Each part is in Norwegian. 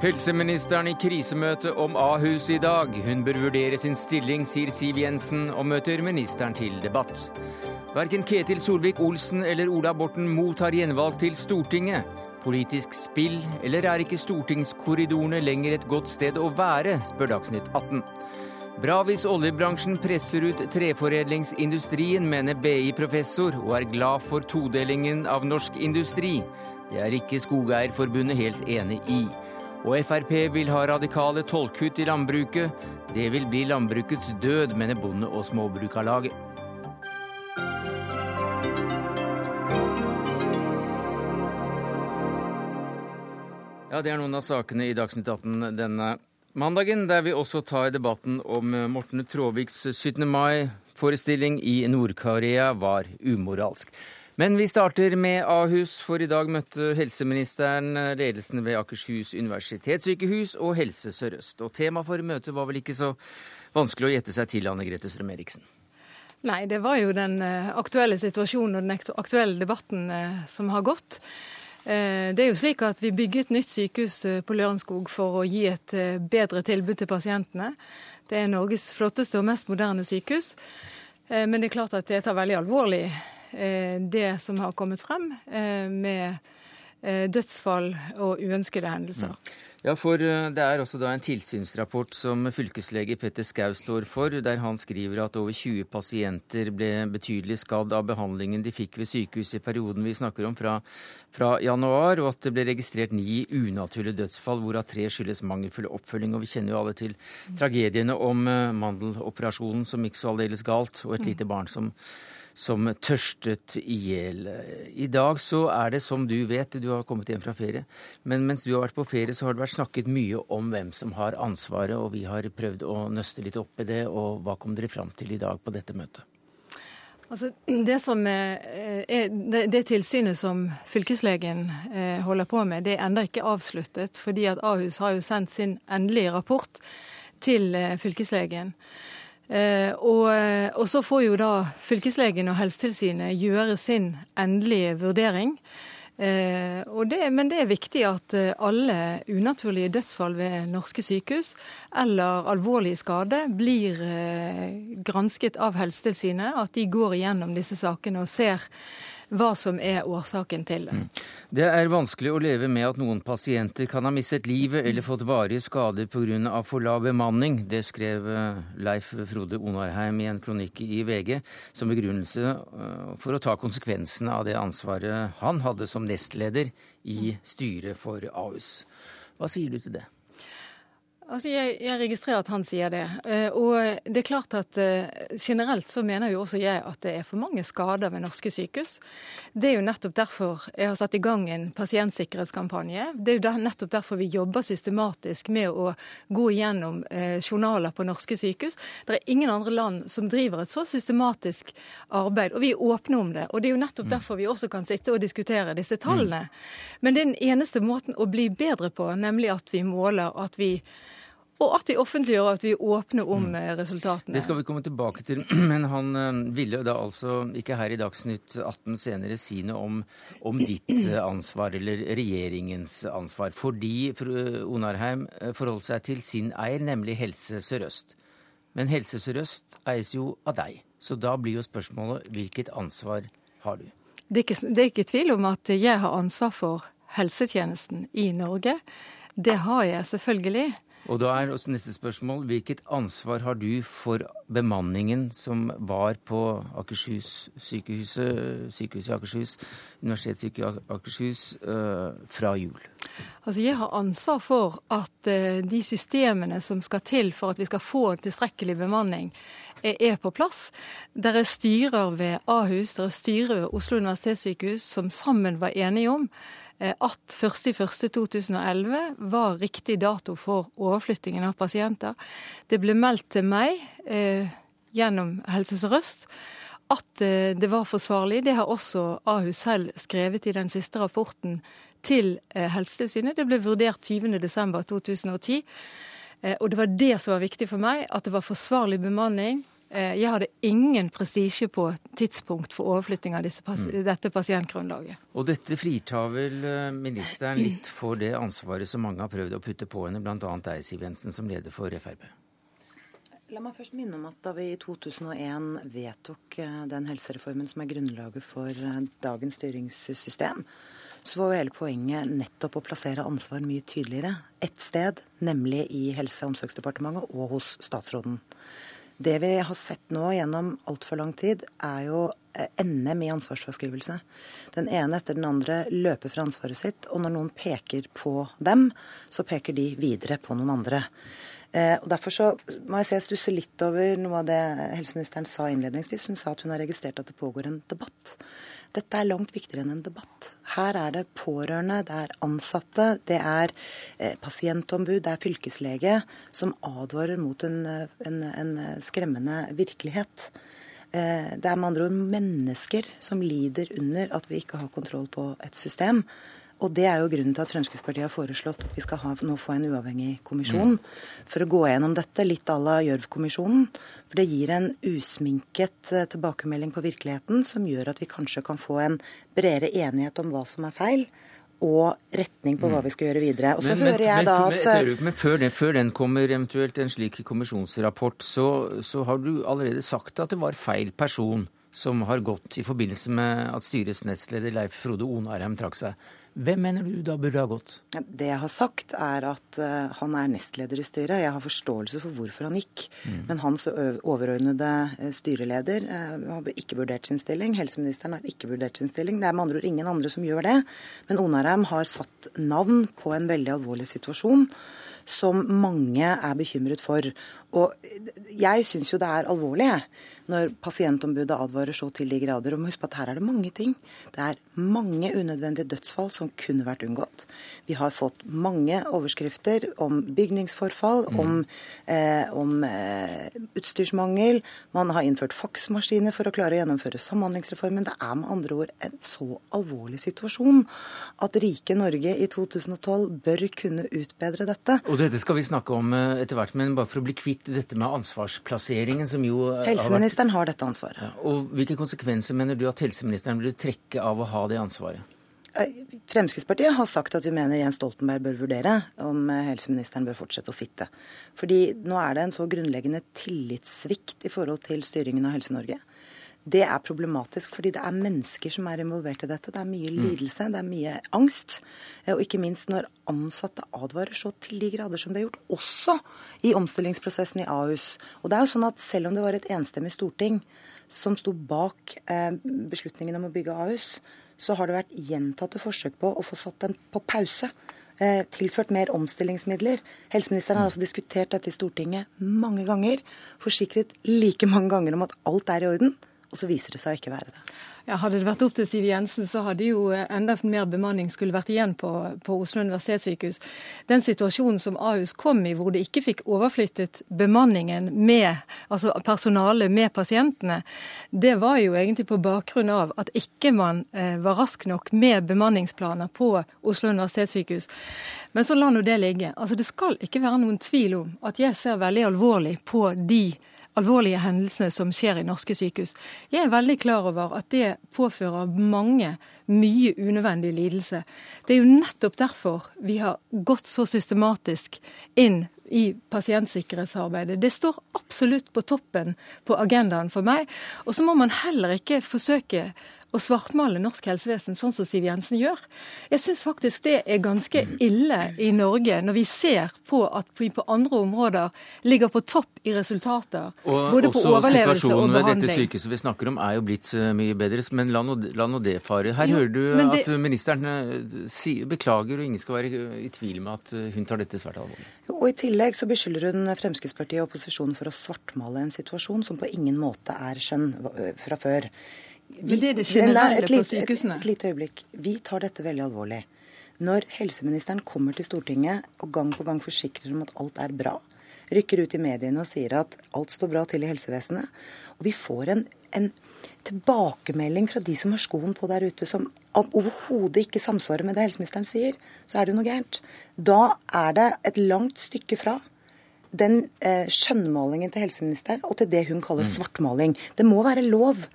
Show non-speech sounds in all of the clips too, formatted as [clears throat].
Helseministeren i krisemøte om Ahus i dag. Hun bør vurdere sin stilling, sier Siv Jensen, og møter ministeren til debatt. Verken Ketil Solvik-Olsen eller Ola Borten mottar gjenvalg til Stortinget. Politisk spill, eller er ikke stortingskorridorene lenger et godt sted å være, spør Dagsnytt 18. Bra hvis oljebransjen presser ut treforedlingsindustrien, mener BI-professor, og er glad for todelingen av norsk industri. Det er ikke Skogeierforbundet helt enig i. Og Frp vil ha radikale tollkutt i landbruket. Det vil bli landbrukets død, mener Bonde- og Småbrukarlaget. Ja, Det er noen av sakene i Dagsnytt 18 denne mandagen, der vi også tar debatten om Morten Tråviks 17. mai-forestilling i Nord-Korea var umoralsk. Men vi starter med Ahus, for i dag møtte helseministeren ledelsen ved Akershus universitetssykehus og Helse Sør-Øst. Og tema for møtet var vel ikke så vanskelig å gjette seg til, Anne Grete Strøm-Eriksen? Nei, det var jo den eh, aktuelle situasjonen og den aktuelle debatten eh, som har gått. Eh, det er jo slik at Vi bygget nytt sykehus på Lørenskog for å gi et bedre tilbud til pasientene. Det er Norges flotteste og mest moderne sykehus. Men det er klart at det tar veldig alvorlig Eh, det som har kommet frem eh, med eh, dødsfall og uønskede hendelser. Ja, for Det er også da en tilsynsrapport som fylkeslege Petter Skau står for, der han skriver at over 20 pasienter ble betydelig skadd av behandlingen de fikk ved sykehuset i perioden vi snakker om, fra, fra januar, og at det ble registrert ni unaturlige dødsfall, hvorav tre skyldes mangelfull oppfølging. Og Vi kjenner jo alle til tragediene om mandeloperasjonen som gikk så aldeles galt, og et lite barn som som tørstet i hjel. I dag så er det som du vet, du har kommet hjem fra ferie, men mens du har vært på ferie, så har det vært snakket mye om hvem som har ansvaret, og vi har prøvd å nøste litt opp i det. Og hva kom dere fram til i dag på dette møtet? Altså, det, er, er, det, det, tilsynet som fylkeslegen eh, holder på med, det er ennå ikke avsluttet. Fordi at Ahus har jo sendt sin endelige rapport til eh, fylkeslegen. Eh, og, eh, og, så får jo da fylkeslegen og Helsetilsynet gjøre sin endelige vurdering. Eh, det, men det er viktig at alle unaturlige dødsfall ved norske sykehus eller alvorlige skade blir gransket av Helsetilsynet. At de går igjennom disse sakene og ser hva som er årsaken til det. Mm. Det er vanskelig å leve med at noen pasienter kan ha mistet livet eller fått varige skader pga. for lav bemanning. Det skrev eh, Leif Frode Onarheim i en kronikk i VG som begrunnelse eh, for å ta konsekvensene av det ansvaret han hadde som nestleder i styret for Ahus. Hva sier du til det? Altså, jeg, jeg, registrerer at han sier det. Eh, og det er klart at eh, generelt så mener jo også jeg at det er for mange skader ved norske sykehus. Det er jo nettopp derfor jeg har satt i gang en pasientsikkerhetskampanje. Det er jo nettopp derfor vi jobber systematisk med å gå igjennom eh, journaler på norske sykehus. Det er ingen andre land som driver et så systematisk arbeid, og vi er åpne om det. Og det er jo nettopp mm. derfor vi også kan sitte og diskutere disse tallene. Mm. Men det er den eneste måten å bli bedre på, nemlig at vi måler at vi og at de offentliggjør at vi åpner om mm. Eh, resultatene. Det skal vi komme tilbake til, [clears throat] men han eh, ville da altså ikke her i Dagsnytt 18 senere si noe om, om ditt eh, ansvar, eller regjeringens ansvar. Fordi fru Onarheim forholdt seg til sin eier, nemlig Helse Sør-Øst. Men Helse Sør-Øst eies jo av deg, så da blir jo spørsmålet hvilket ansvar har du? Det er, ikke, det er ikke tvil om at jeg har ansvar for helsetjenesten i Norge. Det har jeg selvfølgelig. Og da er også neste spørsmål hvilket ansvar har du for bemanningen som var på Akershus sykehuset, sykehuset i Akershus, Universitetssykehuset i Akershus, uh, fra jul? Altså Jeg har ansvar for at uh, de systemene som skal til for at vi skal få tilstrekkelig bemanning, er, er på plass. Der er styrer ved Ahus, der er styrer ved Oslo universitetssykehus som sammen var enige om Eh, at 1.1.2011 var riktig dato for overflyttingen av pasienter. Det ble meldt til meg eh, gjennom Helse Sør-Øst at eh, det var forsvarlig. Det har også Ahus selv skrevet i den siste rapporten til eh, Helsetilsynet. Det ble vurdert 20.12.2010. Eh, og det var det som var viktig for meg, at det var forsvarlig bemanning Eh, jeg hadde ingen prestisje på tidspunkt for overflytting av pas mm. dette pasientgrunnlaget. Og dette fritar vel eh, ministeren litt for det ansvaret som mange har prøvd å putte på henne, bl.a. deg, Siv Jensen, som leder for Frp? La meg først minne om at da vi i 2001 vedtok eh, den helsereformen som er grunnlaget for dagens styringssystem, så var jo hele poenget nettopp å plassere ansvar mye tydeligere. Ett sted, nemlig i Helse- og omsorgsdepartementet og hos statsråden. Det vi har sett nå gjennom altfor lang tid, er jo eh, NM i ansvarsfraskrivelse. Den ene etter den andre løper fra ansvaret sitt, og når noen peker på dem, så peker de videre på noen andre. Eh, og Derfor så må jeg si jeg stusser litt over noe av det helseministeren sa innledningsvis. Hun sa at hun har registrert at det pågår en debatt. Dette er langt viktigere enn en debatt. Her er det pårørende, det er ansatte, det er eh, pasientombud, det er fylkeslege som advarer mot en, en, en skremmende virkelighet. Eh, det er med andre ord mennesker som lider under at vi ikke har kontroll på et system. Og Det er jo grunnen til at Fremskrittspartiet har foreslått at vi skal ha, nå få en uavhengig kommisjon mm. for å gå gjennom dette, litt à la Gjørv-kommisjonen. For det gir en usminket eh, tilbakemelding på virkeligheten som gjør at vi kanskje kan få en bredere enighet om hva som er feil, og retning på hva mm. vi skal gjøre videre. Og så men, hører jeg men, da at... Men, men før, den, før, den, kommer eventuelt en slik kommisjonsrapport, så, så har du allerede sagt at det var feil person som har gått i forbindelse med at styrets nestleder Leif Frode Onarheim trakk seg. Hvem mener du da burde ha gått? Det jeg har sagt, er at uh, han er nestleder i styret. Jeg har forståelse for hvorfor han gikk. Mm. Men hans overordnede uh, styreleder uh, har ikke vurdert sin stilling. Helseministeren har ikke vurdert sin stilling. Det er med andre ord ingen andre som gjør det. Men Onarheim har satt navn på en veldig alvorlig situasjon som mange er bekymret for. Og jeg syns jo det er alvorlig, jeg når pasientombudet advarer så til de grader. Og må huske på at her er det mange ting. Det er mange unødvendige dødsfall som kunne vært unngått. Vi har fått mange overskrifter om bygningsforfall, mm. om, eh, om eh, utstyrsmangel. Man har innført faksmaskiner for å klare å gjennomføre Samhandlingsreformen. Det er med andre ord en så alvorlig situasjon at rike Norge i 2012 bør kunne utbedre dette. Og dette skal vi snakke om eh, etter hvert, men bare for å bli kvitt dette med ansvarsplasseringen, som jo eh, Helseministeren har dette ansvaret. Ja, og Hvilke konsekvenser mener du at helseministeren vil trekke av å ha det ansvaret? Fremskrittspartiet har sagt at vi mener Jens Stoltenberg bør vurdere om eh, helseministeren bør fortsette å sitte. Fordi nå er det en så grunnleggende tillitssvikt i forhold til styringen av Helse-Norge. Det er problematisk fordi det er mennesker som er involvert i dette. Det er mye mm. lidelse, det er mye angst. Eh, og ikke minst når ansatte advarer så til de grader som det er gjort, også i omstillingsprosessen i Ahus. Og det er jo sånn at selv om det var et enstemmig storting som sto bak eh, beslutningen om å bygge Ahus, så har det vært gjentatte forsøk på å få satt den på pause eh, tilført mer omstillingsmidler. Helseministeren har også diskutert dette i Stortinget mange ganger. Forsikret like mange ganger om at alt er i orden og så viser det seg å ikke være det. Ja, hadde det vært opp til Siv Jensen, så hadde jo eh, enda mer bemanning skulle vært igjen på, på, Oslo universitetssykehus. Den situasjonen som Ahus kom i, hvor det ikke fikk overflyttet bemanningen med, altså personalet med pasientene, det var jo egentlig på bakgrunn av at ikke man eh, var rask nok med bemanningsplaner på Oslo universitetssykehus. Men så la nå det ligge. Altså Det skal ikke være noen tvil om at jeg ser veldig alvorlig på de alvorlige hendelsene som skjer i norske sykehus. Jeg er veldig klar over at det påfører mange mye unødvendig lidelse. Det er jo nettopp derfor vi har gått så systematisk inn i pasientsikkerhetsarbeidet. Det står absolutt på toppen på agendaen for meg. Og så må man heller ikke forsøke å svartmale norsk helsevesen sånn som Siv Jensen gjør. Jeg syns faktisk det er ganske ille i Norge, når vi ser på at vi på andre områder ligger på topp i resultater. Og både på overlevelse og behandling. Situasjonen ved dette sykehuset vi snakker om er jo blitt eh, mye bedre, men la nå, det fare. Her jo, hører du det... at ministeren si, beklager, og ingen skal være i tvil med at eh, hun tar dette svært alvorlig. Og I tillegg så beskylder hun Fremskrittspartiet og opposisjonen for å svartmale en situasjon som på ingen måte er skjønn fra før. Vi, Men det er det generelle på sykehusene? Et, et, et lite øyeblikk. Vi tar dette veldig alvorlig. Når helseministeren kommer til Stortinget og gang på gang forsikrer om at alt er bra, rykker ut i mediene og sier at alt står bra til i helsevesenet, og vi får en, en tilbakemelding fra de som har skoen på der ute, som overhodet ikke samsvarer med det helseministeren sier, så er det jo noe gærent. Da er det et langt stykke fra den eh, skjønnmalingen til helseministeren og til det hun kaller mm. svartmaling. Det må være lov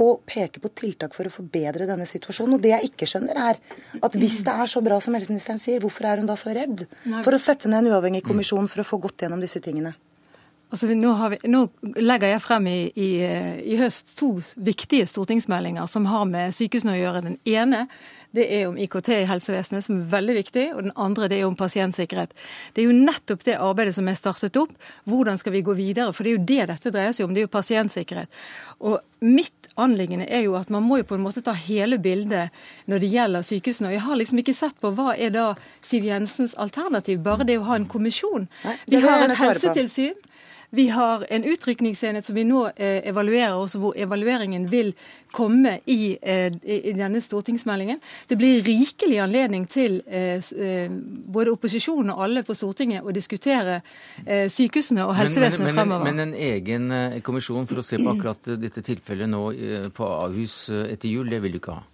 å peke på tiltak for å forbedre denne situasjonen. Og det jeg ikke skjønner, er at hvis det er så bra som helseministeren sier, hvorfor er hun da så redd for å sette ned en uavhengig kommisjon for å få gått gjennom disse tingene? Altså, nå, vi, nå, legger jeg frem i, i, i, høst to viktige stortingsmeldinger som har med sykehusene å gjøre. Den ene det er om IKT i helsevesenet, som er veldig viktig. Og den andre det er om pasientsikkerhet. Det er jo nettopp det arbeidet som er startet opp. Hvordan skal vi gå videre? For det er jo det dette dreier seg om. Det er jo pasientsikkerhet. Og mitt anliggende er jo at man må jo på en måte ta hele bildet når det gjelder sykehusene. Og jeg har liksom ikke sett på hva er da Siv Jensens alternativ, bare det å ha en kommisjon. Vi har et helsetilsyn. Vi har en utrykningsenhet som vi nå eh, evaluerer, og hvor evalueringen vil komme i, eh, i, denne stortingsmeldingen. Det blir rikelig anledning til eh, både opposisjonen og alle på Stortinget å diskutere eh, sykehusene og helsevesenet men, men, fremover. Men en egen kommisjon for å se på akkurat dette tilfellet nå på Ahus etter jul, det vil du ikke ha?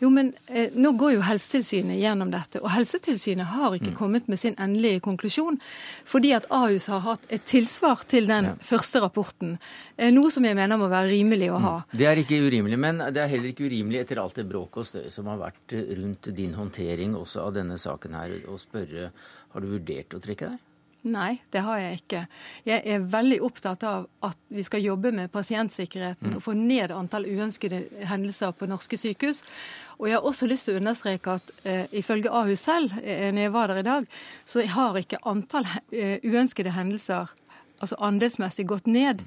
Jo, men eh, Nå går jo Helsetilsynet gjennom dette, og Helsetilsynet har ikke mm. kommet med sin endelige konklusjon. Fordi at Ahus har hatt et tilsvar til den ja. første rapporten. Eh, noe som jeg mener må være rimelig å ha. Mm. Det er ikke urimelig, men det er heller ikke urimelig etter alt det bråk og støy som har vært rundt din håndtering også av denne saken her, å spørre har du vurdert å trekke deg? Nei, det har jeg ikke. Jeg er veldig opptatt av at vi skal jobbe med pasientsikkerheten mm. og få ned antall uønskede hendelser på norske sykehus. Og jeg har også lyst til å understreke at eh, ifølge Ahus selv, eh, når jeg var der i dag, så har ikke antall eh, uønskede hendelser altså andelsmessig gått ned,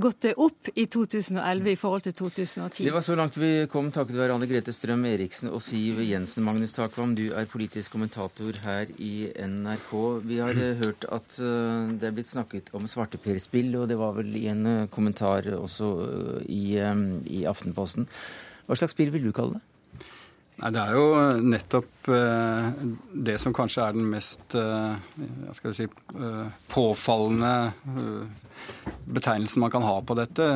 gått opp i 2011 i forhold til 2010. Det var så langt vi kom takket være Anne Grete Strøm Eriksen og Siv Jensen. Magnus Takvam, du er politisk kommentator her i NRK. Vi har eh, hørt at eh, det er blitt snakket om svarteperspill, og det var vel i en eh, kommentar også i, i Aftenposten. Hva slags spill vil du kalle det? Nei, Det er jo nettopp eh, det som kanskje er den mest eh, skal si, eh, påfallende betegnelsen man kan ha på dette.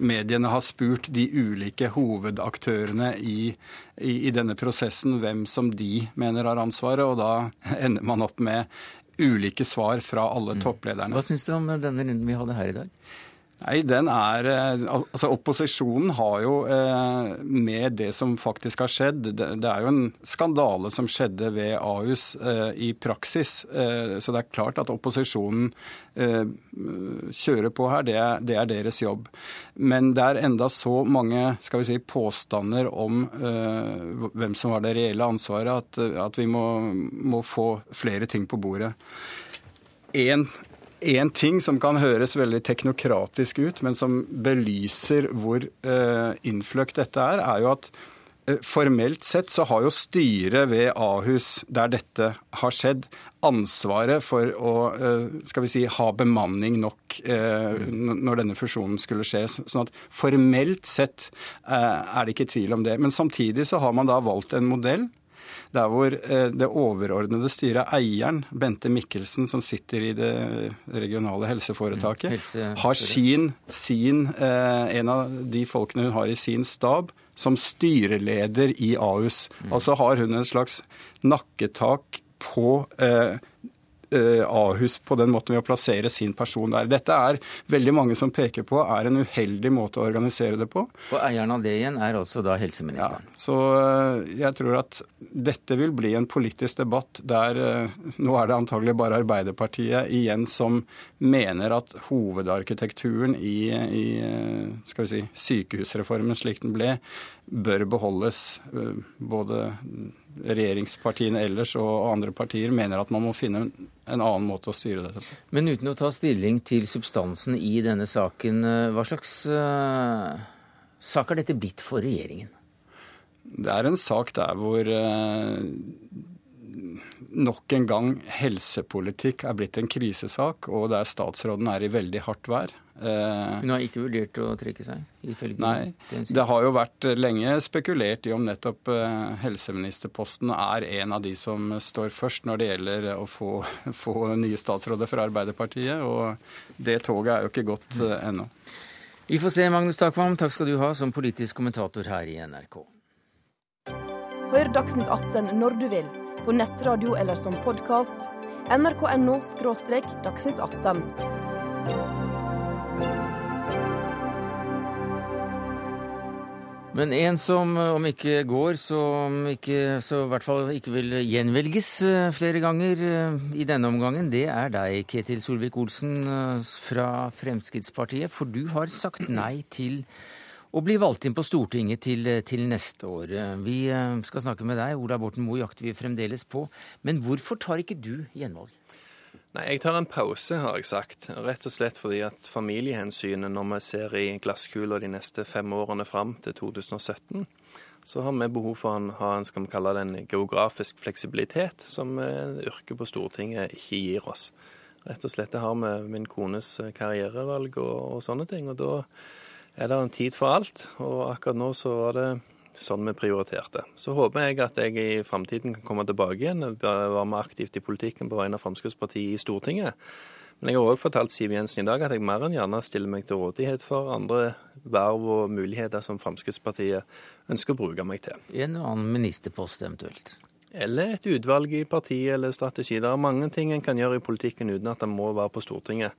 Mediene har spurt de ulike hovedaktørene i, i, i denne prosessen hvem som de mener har ansvaret, og da [laughs] ender man opp med ulike svar fra alle mm. topplederne. Hva syns du om denne runden vi hadde her i dag? Nei, den er eh, Altså, opposisjonen har jo eh, med det som faktisk har skjedd Det er jo en skandale som skjedde ved Ahus eh, i praksis. Så det er klart at opposisjonen kjører på her. Det er, er, deres jobb. Men det er enda så mange skal vi si, påstander om hvem som har det reelle ansvaret, at, vi må få flere ting på bordet. En en ting som kan høres veldig teknokratisk ut, men som belyser hvor uh, innfløkt dette er, er jo at uh, formelt sett så har jo styret ved Ahus, der dette har skjedd, ansvaret for å uh, skal vi si, ha bemanning nok når denne fusjonen skulle skje. Sånn at formelt sett er det ikke tvil om det. Men samtidig så har man da valgt en modell der hvor eh, det overordnede styret, eieren, Bente Mikkelsen, som sitter i det regionale helseforetaket, mm, Helse har sin, sin, eh, en av de folkene hun har i sin stab, som styreleder i Ahus. Mm. Altså har hun en slags nakketak på Eh, Ahus på den måten ved å plassere sin person der. Dette er veldig mange som peker på er en uheldig måte å organisere det på. Og eieren av det igjen er altså da helseministeren. Ja, så eh, jeg tror at dette vil bli en politisk debatt der eh, nå er det antagelig bare Arbeiderpartiet igjen som mener at hovedarkitekturen i, i skal vi si, sykehusreformen slik den ble, bør beholdes. Både regjeringspartiene ellers og andre partier mener at man må finne en annen måte å styre dette på. Men uten å ta stilling til substansen i denne saken, eh, hva slags uh, sak er dette blitt for regjeringen? Det er en sak der hvor uh, nok en gang helsepolitikk er blitt en krisesak, og der statsråden er i veldig hardt vær. Eh, Hun har ikke vurdert å trekke seg? Nei. Det har jo vært lenge spekulert i om nettopp eh, helseministerposten er en av de som står først når det gjelder å få, [laughs] få nye statsråder fra Arbeiderpartiet. Og det toget er jo ikke gått mm. ennå. Vi får se, Magnus Takvam. Takk skal du ha som politisk kommentator her i NRK. Hør Dagsnytt 18 når du vil, på nettradio eller som podkast nrk.no dagsnytt 18. Men en som om ikke går, så, ikke, så i hvert fall ikke vil gjenvelges eh, flere ganger eh, i denne omgangen, det er deg, Ketil Solvik-Olsen eh, fra Fremskrittspartiet. For du har sagt nei til å bli valgt inn på Stortinget til, til neste år. Vi skal snakke med deg. Ola Borten Moe jakter vi fremdeles på. Men hvorfor tar ikke du gjenvalg? Nei, Jeg tar en pause, har jeg sagt. Rett og slett fordi at familiehensynet, når vi ser i glasskula de neste fem årene fram til 2017, så har vi behov for å ha en skal vi kalle det en geografisk fleksibilitet som yrket på Stortinget ikke gir oss. Rett og slett det har med min kones karrierevalg og, og sånne ting. Og da er det en tid for alt. Og akkurat nå så var det sånn vi prioriterte. Så håper jeg at jeg i framtiden kan komme tilbake igjen og være mer aktivt i politikken på vegne av Fremskrittspartiet i Stortinget. Men jeg har òg fortalt Siv Jensen i dag at jeg mer enn gjerne stiller meg til rådighet for andre verv og muligheter som Fremskrittspartiet ønsker å bruke meg til. I En annen ministerpost eventuelt? Eller et utvalg i partiet eller strategi. Det er mange ting en kan gjøre i politikken uten at en må være på Stortinget.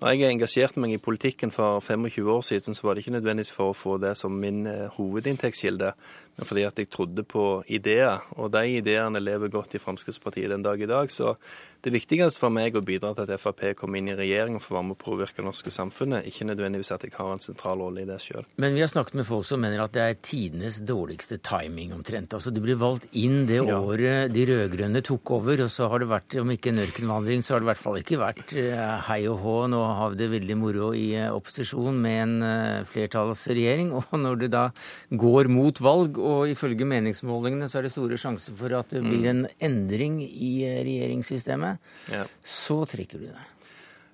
Når jeg engasjerte meg i politikken for 25 år siden, så var det ikke nødvendigvis for å få det som min eh, hovedinntektskilde, men fordi at jeg trodde på ideer. Og de ideene lever godt i Fremskrittspartiet den dag i dag. Så det viktigste for meg er å bidra til at Frp kommer inn i regjering og får være med å påvirke det norske samfunnet, ikke nødvendigvis at jeg har en sentral rolle i det sjøl. Men vi har snakket med folk som mener at det er tidenes dårligste timing omtrent. Altså du blir valgt inn det ja. året de rød-grønne tok over, og så har det vært, om ikke en ørkenvandring, så har det i hvert fall ikke vært eh, hei og hå. Nå har vi det veldig moro i eh, opposisjon med en eh, flertallsregjering. [laughs] Og når det da går mot valg, og ifølge meningsmålingene så er det store sjanser for at det blir en endring i regjeringssystemet, ja. så trekker du det.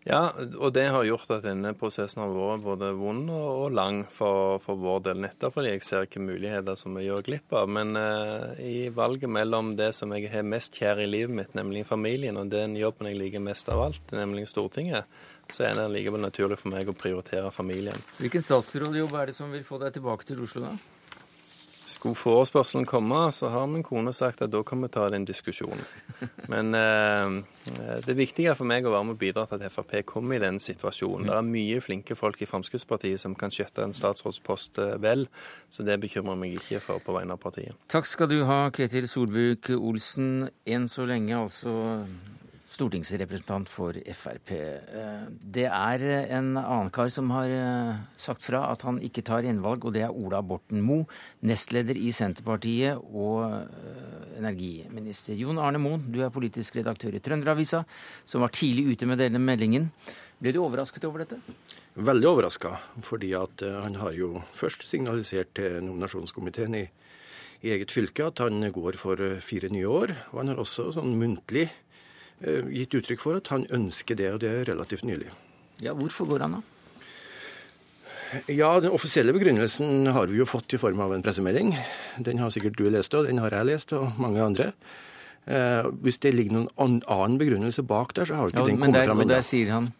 Ja, og det har gjort at denne prosessen har vært både vond og lang for, for vår del, nettopp fordi jeg ser hvilke muligheter som vi gjør glipp av. Men uh, i valget mellom det som jeg har mest kjær i livet mitt, nemlig familien, og den jobben jeg liker mest av alt, nemlig Stortinget, så er det likevel naturlig for meg å prioritere familien. Hvilken statsrådjobb er det som vil få deg tilbake til Oslo, da? Skulle forespørselen komme, så har min kone sagt at da kan vi ta den diskusjonen. [laughs] Men eh, det viktige for meg å være med og bidra til at Frp kommer i den situasjonen. Det er mye flinke folk i Fremskrittspartiet som kan skjøtte en statsrådspost eh, vel, så det bekymrer meg ikke for på vegne av partiet. Takk skal du ha, Ketil Solvik-Olsen. Enn så lenge altså stortingsrepresentant for Frp. Eh, det er en annen kar som har eh, sagt fra at han ikke tar gjenvalg, og det er Ola Borten Moe, nestleder i Senterpartiet og eh, energiminister. Jon Arne Moen, du er politisk redaktør i Trønderavisa, som var tidlig ute med denne meldingen. Ble du overrasket over dette? Veldig overraska, fordi at han har jo først signalisert til nominasjonskomiteen i, i eget fylke at han går for fire nye år. Og han har også sånn muntlig Eh, gitt uttrykk for at han ønsker det, og det er relativt nylig. Ja, Hvorfor går han da? Ja, Den offisielle begrunnelsen har vi jo fått i form av en pressemelding. Den har sikkert du lest, og den har jeg lest, og mange andre. Eh, hvis det ligger noen annen begrunnelse bak der, så har ikke ja, den kommet fram ennå. Men der sier han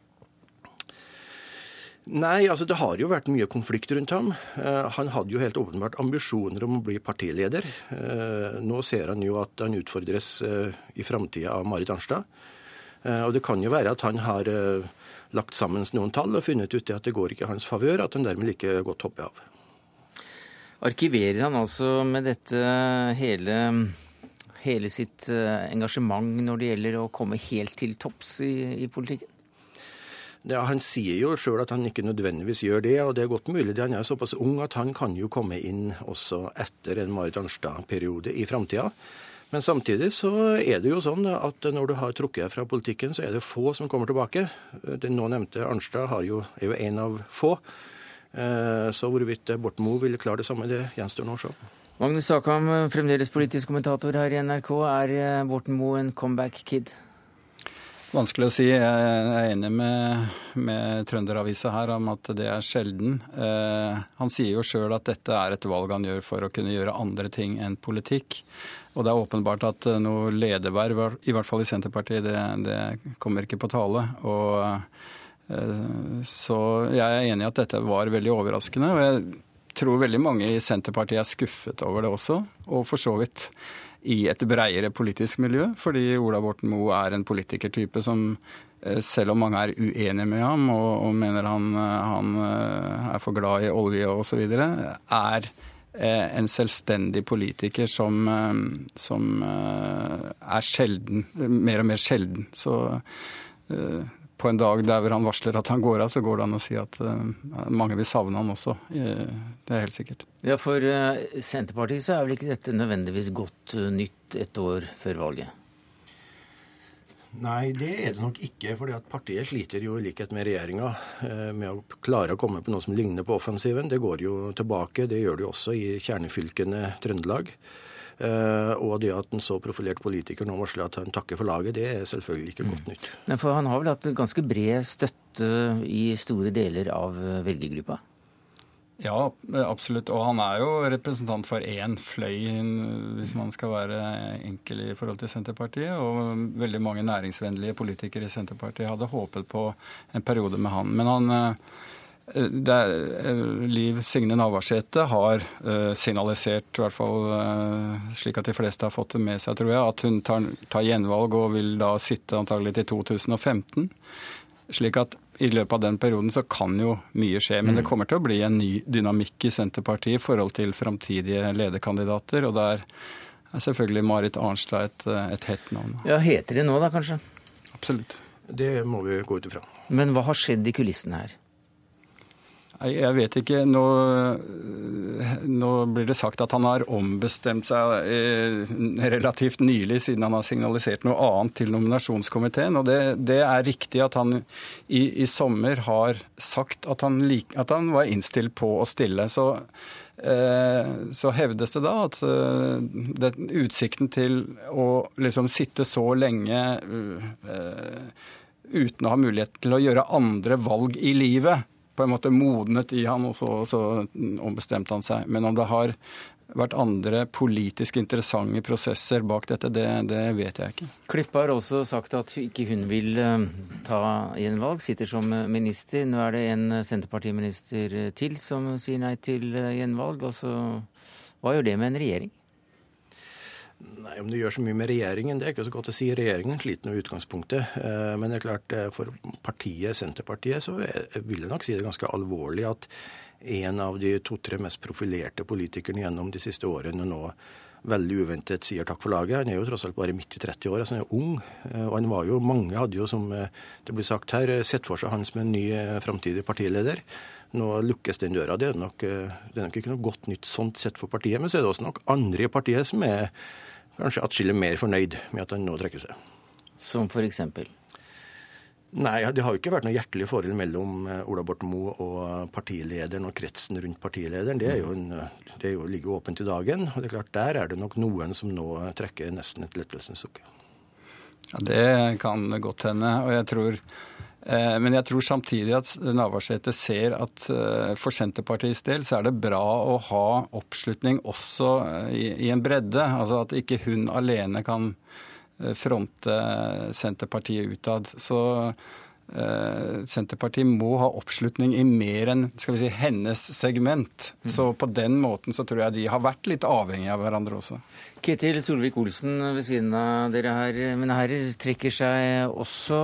Nei, altså det har jo vært mye konflikt rundt ham. Uh, han hadde jo helt åpenbart ambisjoner om å bli partileder. Uh, nå ser han jo at han utfordres uh, i framtida av Marit Arnstad. og det kan jo være at han har lagt sammen noen tall og funnet ut at det går ikke i hans favør, at han dermed like godt hopper av. Arkiverer han altså med dette hele, hele sitt engasjement når det gjelder å komme helt til topps i, i politikken? Ja, Han sier jo sjøl at han ikke nødvendigvis gjør det, og det er godt mulig. Han er såpass ung at han kan jo komme inn også etter en Marit Arnstad-periode i framtida. Men samtidig så er det jo sånn at når du har trukket fra politikken, så er det få som kommer tilbake. Den nå nevnte Arnstad jo, er jo en av få. Eh, så hvorvidt Borten Moe vil klare det samme, det gjenstår nå å se. Magnus Sakam, fremdeles politisk kommentator her i NRK. Er eh, Borten Moe en comeback-kid? Vanskelig å si. Jeg er enig med, med Trønderavisa her om at det er sjelden. Eh, han sier jo sjøl at dette er et valg han gjør for å kunne gjøre andre ting enn politikk. Og det er åpenbart at eh, noe lederverv, i hvert fall i Senterpartiet, det, det kommer ikke på tale. Og, eh, så jeg er enig i at dette var veldig overraskende. Og jeg tror veldig mange i Senterpartiet er skuffet over det også, og for så vidt i et bredere politisk miljø, fordi Ola Borten Moe er en politikertype som selv om mange er uenige med ham og, og mener han, han, er for glad i olje osv., er en selvstendig politiker som, som er sjelden, mer og mer sjelden. Så på en dag der han varsler at han går av, så går det an å si at uh, mange vil savne han også. Det er helt sikkert. Ja, For uh, Senterpartiet så er vel ikke dette nødvendigvis godt uh, nytt et år før valget? Nei, det er det nok ikke. fordi at partiet sliter jo i likhet med regjeringa med å klare å komme på noe som ligner på offensiven. Det går jo tilbake. Det gjør det jo også i kjernefylkene Trøndelag. Eh, og det at en så profilert politiker nå varsler at han takker for laget, det er selvfølgelig ikke godt mm. nytt. Men for han har vel hatt ganske bred støtte i store deler av velgergruppa? Ja, absolutt. Og han er jo representant for én fløy, hvis man skal være enkel i forhold til Senterpartiet. Og veldig mange næringsvennlige politikere i Senterpartiet hadde håpet på en periode med han. Men han eh, er, eh, Liv Signe Navarsete har uh, signalisert, i hvert fall uh, slik at de fleste har fått det med seg, tror jeg, at hun tar, tar gjenvalg og vil da sitte antagelig til 2015. Slik at i løpet av den perioden så kan jo mye skje. Men det mm. kommer til å bli en ny dynamikk i Senterpartiet i forhold til framtidige lederkandidater. Og der er selvfølgelig Marit Arnstad et, et hett navn. Ja, Heter det nå da, kanskje? Absolutt. Det må vi gå ut ifra. Men hva har skjedd i kulissene her? Jeg vet ikke. Nå, nå, blir det sagt at han har ombestemt seg eh, relativt nylig, siden han har signalisert noe annet til nominasjonskomiteen. Og det, det er riktig at han i, i sommer har sagt at han, lik, at han, var innstilt på å stille. Så, eh, så hevdes det da at eh, det, utsikten til å liksom sitte så lenge eh, uten å ha mulighet til å gjøre andre valg i livet på en måte modnet i han, og så, så ombestemte han seg. Men om det har vært andre politisk interessante prosesser bak dette, det, det, vet jeg ikke. Klippe har også sagt at ikke hun vil uh, ta gjenvalg, sitter som minister. Nå er det en Senterpartiminister til som sier nei til gjenvalg. Altså, hva gjør det med en regjering? Nei, Om du gjør så mye med regjeringen, det er ikke så godt å si. Regjeringen sliter med utgangspunktet. Eh, men det er klart, eh, for partiet Senterpartiet så vil jeg nok si det ganske alvorlig at en av de to-tre mest profilerte politikerne gjennom de siste årene nå veldig uventet sier takk for laget. Han er jo tross alt bare midt i 30 år, altså han er ung. Eh, og han var jo, mange hadde jo, som det blir sagt her, sett for seg han som en ny framtidig partileder. Nå lukkes den døra. Det er, nok, det er nok ikke noe godt nytt sånt sett for partiet. Men så er det også nok andre i partiet som er kanskje atskillig mer fornøyd med at han nå trekker seg. Som f.eks.? Nei, det har jo ikke vært noe hjertelig forhold mellom eh, Ola Borten Moe og partilederen og kretsen rundt partilederen. Det, jo en, det jo, ligger jo åpent i dagen. og det er klart Der er det nok noen som nå trekker nesten et lettelsens sukk. Ja, Det kan godt hende. Og jeg tror Eh, men jeg tror samtidig at Navarsete ser at eh, for Senterpartiets del så er det bra å ha oppslutning også eh, i, en bredde. Altså at ikke hun alene kan fronte Senterpartiet utad. Så Eh, Senterpartiet må ha oppslutning i mer enn skal vi si, hennes segment. Mm. Så på den måten så tror jeg de har vært litt avhengige av hverandre også. Ketil Solvik-Olsen ved siden av dere her, men her trekker seg også,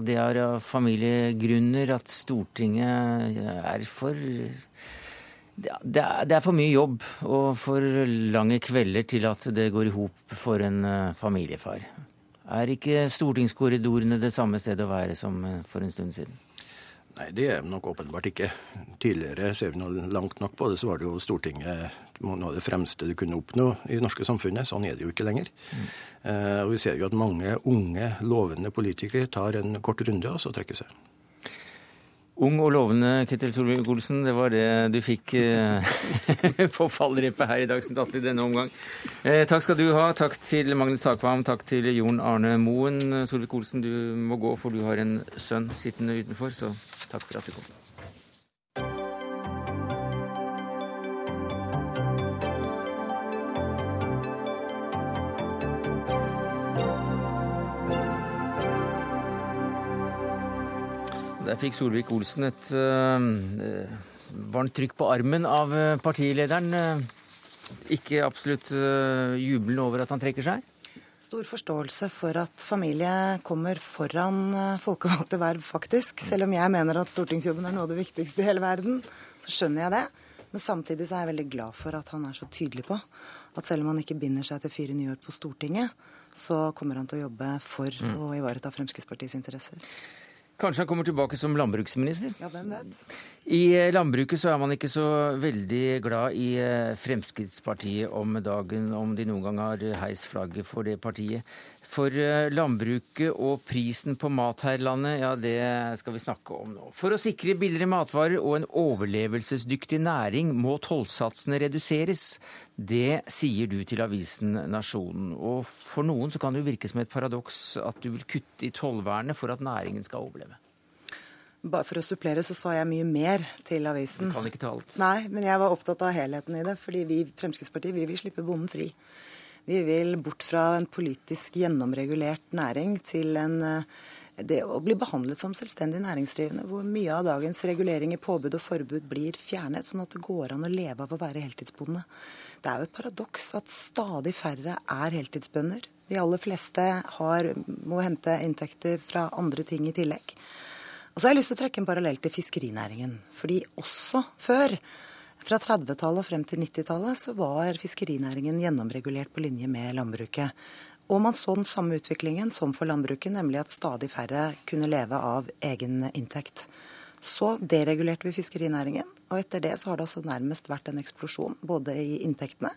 det er av familiegrunner, at Stortinget er for det er for mye jobb og for lange kvelder til at det går i hop for en eh, familiefar. Er ikke stortingskorridorene det samme stedet å være som eh, for en stund siden? Nei, det er nok åpenbart ikke. Tidligere, ser vi noe langt nok på det, så var det jo Stortinget noe av det fremste du kunne oppnå i det norske samfunnet. Sånn er det jo ikke lenger. Mm. Eh, og vi ser jo at mange unge, lovende politikere tar en kort runde og så trekker seg. Ung og lovende Ketil Solvik-Olsen, det var det du fikk eh, [laughs] på fallrepet her i Dagsnytt 18 i denne omgang. Eh, takk skal du ha. Takk til Magnus Takvam, takk til Jon Arne Moen. Solvik-Olsen, du må gå, for du har en sønn sittende utenfor, så takk for at du kom. Der fikk Solvik-Olsen et uh, varmt trykk på armen av eh, partilederen. ikke absolutt uh, jublende over at han trekker seg? Stor forståelse for at familie kommer foran folkevalgte verv, faktisk. Selv om jeg mener at stortingsjobben er noe av det viktigste i hele verden, så skjønner jeg det. Men samtidig så er jeg veldig glad for at han er så tydelig på at selv om han ikke binder seg til fire nye år på Stortinget, så kommer han til å jobbe for mm. å ivareta Fremskrittspartiets interesser. Kanskje han kommer tilbake som landbruksminister? Ja, hvem vet? I eh, landbruket så er man ikke så veldig glad i eh, Fremskrittspartiet om dagen, om de noen gang har heist flagget for det partiet. For eh, landbruket og prisen på mat her i landet, ja det skal vi snakke om nå. For å sikre billigere matvarer og en overlevelsesdyktig næring må tollsatsene reduseres. Det sier du til avisen Nasjonen. Og for noen så kan det jo virke som et paradoks at du vil kutte i tollvernet for at næringen skal overleve. Bare for å supplere, så sa jeg mye mer til avisen. Du kan ikke ta alt. Nei, men jeg var opptatt av helheten i det. Fordi vi Fremskrittspartiet vi vil slippe bonden fri. Vi vil bort fra en politisk gjennomregulert næring til en, eh, det å bli behandlet som selvstendig næringsdrivende, hvor mye av dagens reguleringer, påbud og forbud blir fjernet, sånn at det går an å leve av å være heltidsbonde. Det er jo et paradoks at stadig færre er heltidsbønder. De aller fleste har, må hente inntekter fra andre ting i tillegg. Og så har jeg lyst til å trekke en parallell til fiskerinæringen. Fordi også før fra 30-tallet og frem til 90-tallet så var fiskerinæringen gjennomregulert på linje med landbruket. Og man så den samme utviklingen som for landbruket, nemlig at stadig færre kunne leve av egen inntekt. Så deregulerte vi fiskerinæringen, og etter det så har det også nærmest vært en eksplosjon både i inntektene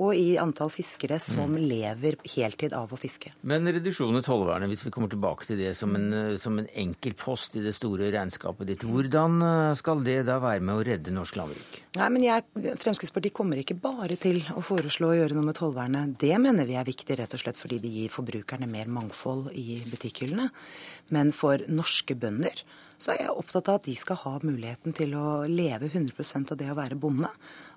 og i antall fiskere som mm. lever heltid av å fiske. Men reduksjon i tollvernet, hvis vi kommer tilbake til det som en, som en enkel post i det store regnskapet ditt, hvordan eh, skal det da være med å redde norsk landbruk? Nei, men jeg, Fremskrittspartiet kommer ikke bare til å foreslå å gjøre noe med tollvernet. Det mener vi er viktig rett og slett fordi det gir forbrukerne mer mangfold i butikkhyllene. Men for norske bønder så er jeg opptatt av at de skal ha muligheten til å leve 100% av det å være bonde.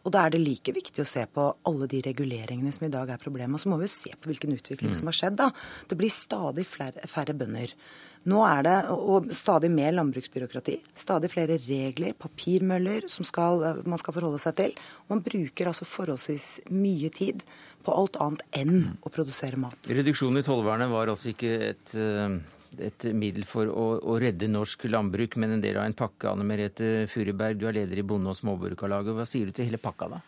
Og da er det like viktig å se på alle de reguleringene som i dag er problemet. Og så må vi jo se på hvilken utvikling mm. som har skjedd. da. Det blir stadig flere, færre bønder. Nå er det og stadig mer landbruksbyråkrati, stadig flere regler, papirmøller som skal, man skal forholde seg til. Man bruker altså forholdsvis mye tid på alt annet enn mm. å produsere mat. Reduksjonen i tollvernet var altså ikke et uh et middel for å, å, redde norsk landbruk, men en del av en pakke. Anne Merete Furuberg, du er leder i Bonde- og småbrukarlaget. Hva sier du til hele pakka, da?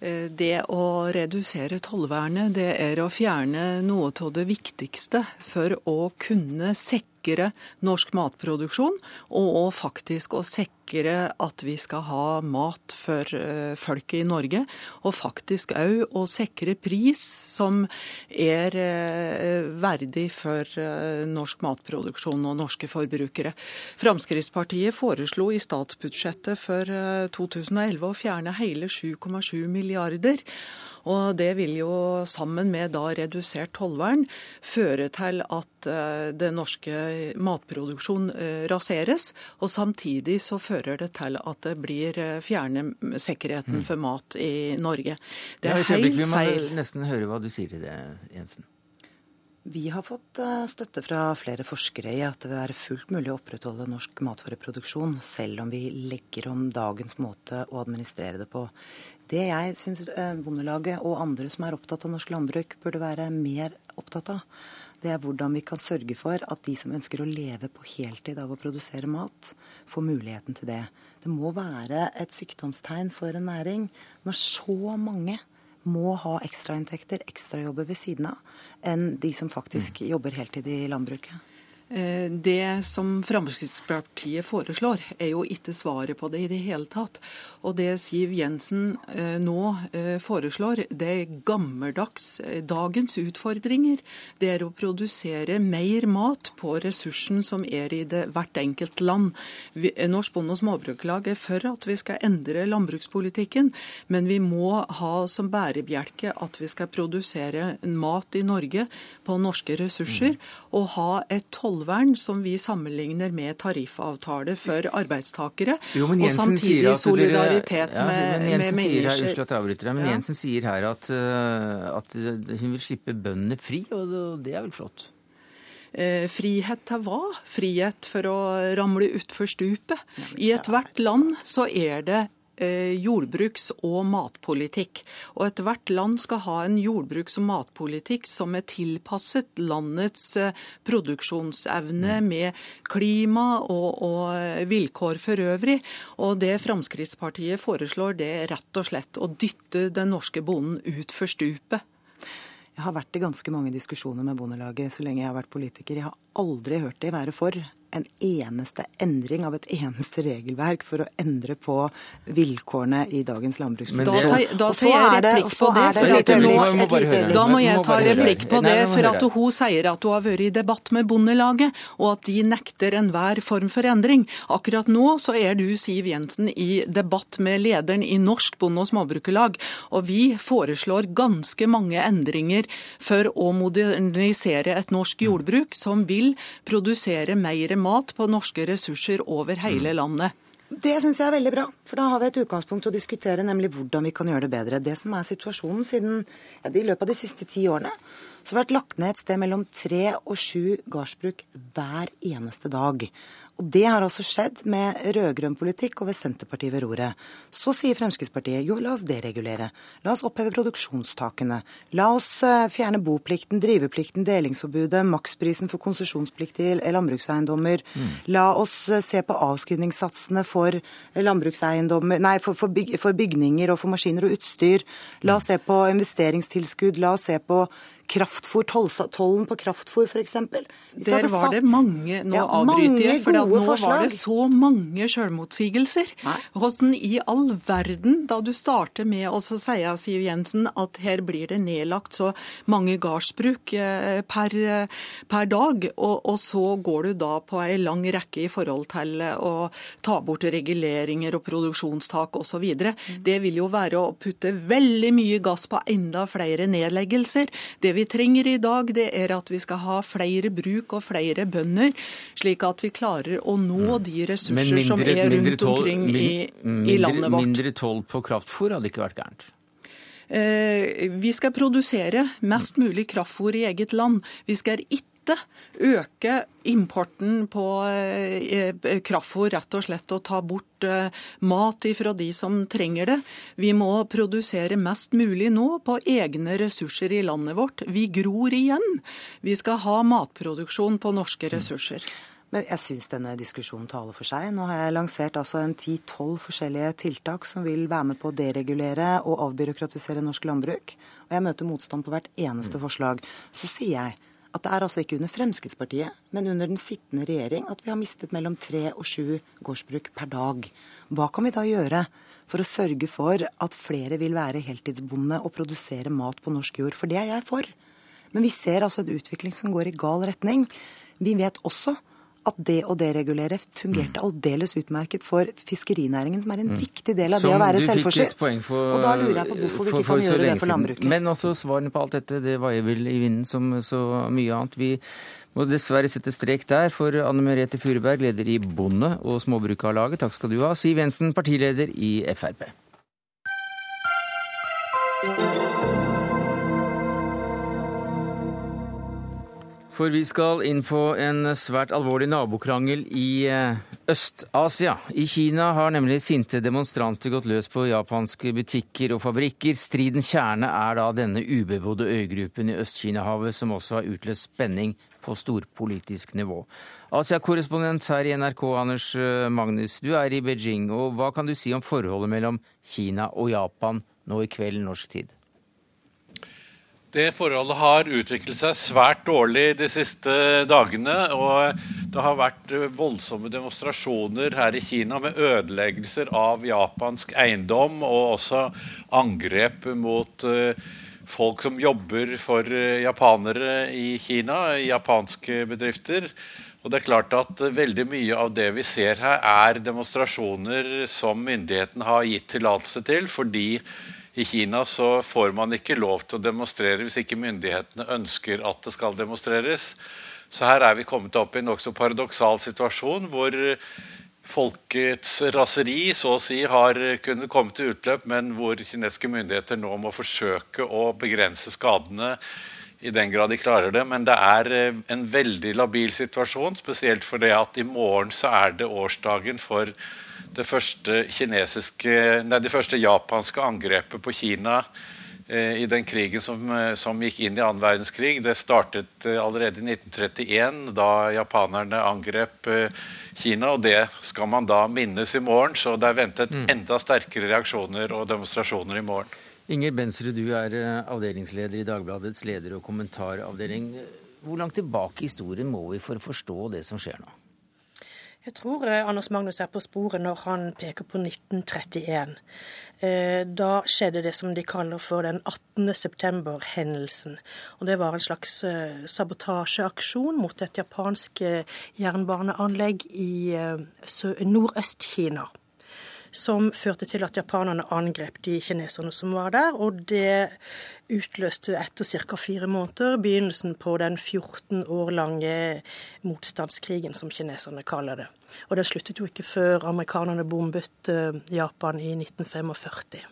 Eh, det å redusere tollvernet, det er å fjerne noe av det viktigste for å kunne sikre norsk matproduksjon, og faktisk å sikre sikre at vi skal ha mat for eh, folket i Norge. Og faktisk òg å sikre pris som er eh, verdig for eh, norsk matproduksjon og norske forbrukere. Fremskrittspartiet foreslo i statsbudsjettet for 2011 å fjerne hele 7,7 milliarder. Og det vil jo sammen med da redusert tollvern føre til at det norske matproduksjonen raseres. Og samtidig så fører det til at det blir eh, fjerne sikkerheten mm. for mat i Norge. Det er helt feil. Vi må nesten høre hva du sier til det, Jensen. Vi har fått eh, støtte fra flere forskere i at det vil være fullt mulig å opprettholde norsk matvareproduksjon, selv om vi legger om dagens måte å administrere det på. Det jeg syns eh, Bondelaget og andre som er opptatt av norsk landbruk, burde være mer opptatt av, det er hvordan vi kan sørge for at de som ønsker å leve på heltid av å produsere mat, får muligheten til det. Det må være et sykdomstegn for en næring når så mange må ha ekstrainntekter, ekstrajobber ved siden av, enn de som faktisk mm. jobber heltid i landbruket. Eh, det som Fremskrittspartiet foreslår, er jo ikke svaret på det i det hele tatt. Og det Siv Jensen eh, nå eh, foreslår, det er gammeldags. Dagens utfordringer det er å produsere mer mat på ressursen som er i det hvert enkelt land. Norsk Bonde- og Småbrukarlag er for at vi skal endre landbrukspolitikken, men vi må ha som bærebjelke at vi skal produsere mat i Norge på norske ressurser, og ha et toll tollvern som vi sammenligner med tariffavtale for arbeidstakere. Jo, og samtidig solidaritet dere, ja, med, med mennesker. Men Jensen sier her at, eh, at hun vil slippe bøndene fri, og det er vel flott? Eh, frihet til hva? Frihet for å ramle utfor stupet. I ethvert land så er det jordbruks- og matpolitikk. Og ethvert land skal ha en jordbruks- og matpolitikk som er tilpasset landets eh, produksjonsevne mm. med klima og, og vilkår for øvrig. Og det Fremskrittspartiet foreslår, det er rett og slett å dytte den norske bonden utfor stupet. Jeg har vært i ganske mange diskusjoner med Bondelaget så lenge jeg har vært politiker. Jeg har aldri hørt de være for en eneste endring av et eneste regelverk for å endre på vilkårene i dagens landbruksproduksjon. Da, da tar jeg replikk på det. Det da må jeg ta replikk på det, for at hun sier at hun har vært i debatt med Bondelaget, og at de nekter enhver form for endring. Akkurat nå så er du, Siv Jensen, i debatt med lederen i Norsk Bonde- og Småbrukerlag, og vi foreslår ganske mange endringer for å modernisere et norsk jordbruk som vil produsere mer mat på norske ressurser over hele mm. landet. Det syns jeg er veldig bra, for da har vi et utgangspunkt å diskutere, nemlig hvordan vi kan gjøre det bedre. Det som er situasjonen siden ja, i løpet av de siste ti årene, så har det vært lagt ned et sted mellom tre og sju gardsbruk hver eneste dag. Og Det har altså skjedd med rød-grønn politikk og ved Senterpartiet ved roret. Så sier Fremskrittspartiet jo, la oss deregulere. La oss oppheve produksjonstakene. La oss eh, fjerne boplikten, driveplikten, delingsforbudet, maksprisen for konsesjonspliktige landbrukseiendommer. Mm. La oss eh, se på avskrivningssatsene for nei, for, for, byg, for bygninger og for maskiner og utstyr. La oss se på investeringstilskudd. La oss se på kraftfôr, tollen på kraftfôr f.eks. Der var det mange Nå ja, avbryter jeg, for nå forslag. var det så mange selvmotsigelser. Hvordan i all verden, da du starter med å si, Siv Jensen, at her blir det nedlagt så mange gardsbruk eh, per, per dag, og, og, så går du da på ei lang rekke i forhold til å ta bort reguleringer og produksjonstak osv. Mm. Det vil jo være å putte veldig mye gass på enda flere nedleggelser. Det vi trenger i dag, det er at vi skal ha flere bruk og flere bønder, slik at vi klarer å nå mm. de ressurser mindre, som er rundt tål, omkring i, mindre, i, landet vårt. Mindre toll på kraftfôr hadde ikke vært gærent? Eh, vi skal produsere mest mulig kraftfôr i eget land. Vi skal ikke øke importen på eh, eh, kraftfôr, rett og slett og ta bort eh, mat fra de som trenger det. Vi må produsere mest mulig nå på egne ressurser i landet vårt. Vi gror igjen. Vi skal ha matproduksjon på norske ressurser. Men jeg syns denne diskusjonen taler for seg. Nå har jeg lansert altså en ti-tolv forskjellige tiltak som vil være med på å deregulere og avbyråkratisere norsk landbruk. Og jeg møter motstand på hvert eneste forslag. Så sier jeg at det er altså ikke under Fremskrittspartiet, men under den sittende regjering at vi har mistet mellom tre og sju gårdsbruk per dag. Hva kan vi da gjøre for å sørge for at flere vil være heltidsbonde og produsere mat på norsk jord? For det er jeg for. Men vi ser altså en utvikling som går i gal retning. Vi vet også at det å deregulere fungerte mm. aldeles utmerket for fiskerinæringen, som er en mm. viktig del av det å være selvforsynt. For, og da lurer jeg på hvorfor vi ikke for, kan gjøre det for landbruket. Men også svarene på alt dette, det vaier vel i vinden som så mye annet. Vi må dessverre sette strek der for Anne Merete Furuberg, leder i Bonde- og Småbrukarlaget. Takk skal du ha. Siv Jensen, partileder i Frp. For vi skal inn på en svært alvorlig nabokrangel i eh, Øst-Asia. I Kina har nemlig sinte demonstranter gått løs på japanske butikker og fabrikker. Stridens kjerne er da denne ubebodde øygruppen i Øst-Kina-havet, som også har utløst spenning på storpolitisk nivå. Asia-korrespondent her i NRK, Anders eh, Magnus, du er i Beijing. og Hva kan du si om forholdet mellom Kina og Japan nå i kveld norsk tid? Det forholdet har utviklet seg svært dårlig de siste dagene. og Det har vært voldsomme demonstrasjoner her i Kina med ødeleggelser av japansk eiendom og også angrep mot eh, folk som jobber for eh, japanere i Kina, japanske bedrifter. Og det er klart at Veldig mye av det vi ser her, er demonstrasjoner som myndighetene har gitt tillatelse til fordi i Kina så får man ikke lov til å demonstrere hvis ikke myndighetene ønsker at det skal demonstreres. Så her er vi kommet opp i en nokså paradoksal situasjon hvor folkets raseri så å si har kunnet komme til utløp, men hvor kinesiske myndigheter nå må forsøke å begrense skadene i den grad de klarer det. Men det er en veldig labil situasjon, spesielt fordi at i morgen så er det årsdagen for det første, nei, det første japanske angrepet på Kina i den krigen som, som, gikk inn i annen verdenskrig. Det startet allerede i 1931, da japanerne angrep Kina. Og det skal man da minnes i morgen, så det er ventet mm. enda sterkere reaksjoner og demonstrasjoner i morgen. Inger Bensrud, du er eh, avdelingsleder i Dagbladets leder- og kommentaravdeling. Hvor langt tilbake i historien må vi for å forstå det som skjer nå? Jeg tror eh, Anders Magnus er på sporet når han peker på 1931. Eh, da skjedde det som de kaller for den 18. september-hendelsen. Og Det var en slags eh, sabotasjeaksjon mot et japansk jernbaneanlegg i Nordøst-Kina som førte til at japanerne angrep de kineserne som var der. Og det utløste etter ca. fire måneder begynnelsen på den 14 år lange motstandskrigen, som kineserne kaller det. Og den sluttet jo ikke før amerikanerne bombet eh, Japan i 1945.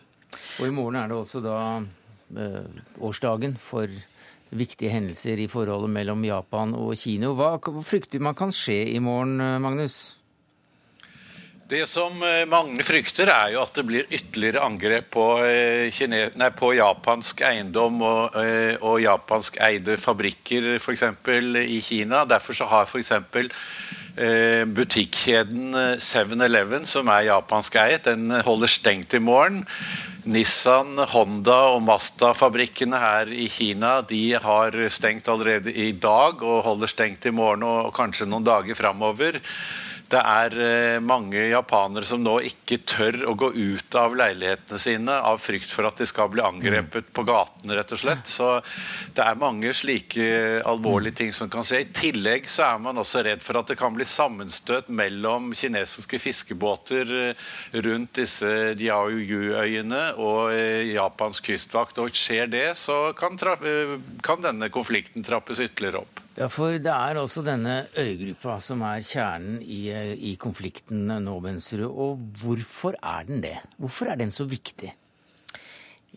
Og i morgen er det også da eh, årsdagen for viktige hendelser i forholdet mellom Japan og Kina. Hva frykter man kan skje i morgen, eh, Magnus? Det som eh, mange frykter, er jo at det blir ytterligere angrep på, eh, nei, på japansk eiendom og, eh, og japansk eide fabrikker f.eks. i Kina. Derfor så har f.eks. butikkjeden 7-Eleven, som er japansk eiet, den holder stengt i morgen. Nissan, Honda og Mazda-fabrikkene her i Kina de har stengt allerede i dag og holder stengt i morgen og kanskje noen dager framover. Det er eh, mange japanere som nå ikke tør å gå ut av leilighetene sine av frykt for at de skal bli angrepet mm. på gaten, rett og slett. Så det er mange slike alvorlige ting som kan skje. I tillegg så er man også redd for at det kan bli sammenstøt mellom kinesiske fiskebåter eh, rundt disse Diaoyu-øyene og eh, japansk kystvakt. Og skjer det, så kan, kan denne konflikten trappes ytterligere opp. Ja, for det er også denne øygruppa som er kjernen i, i konflikten nå, Bensrud. Og hvorfor er den det? Hvorfor er den så viktig?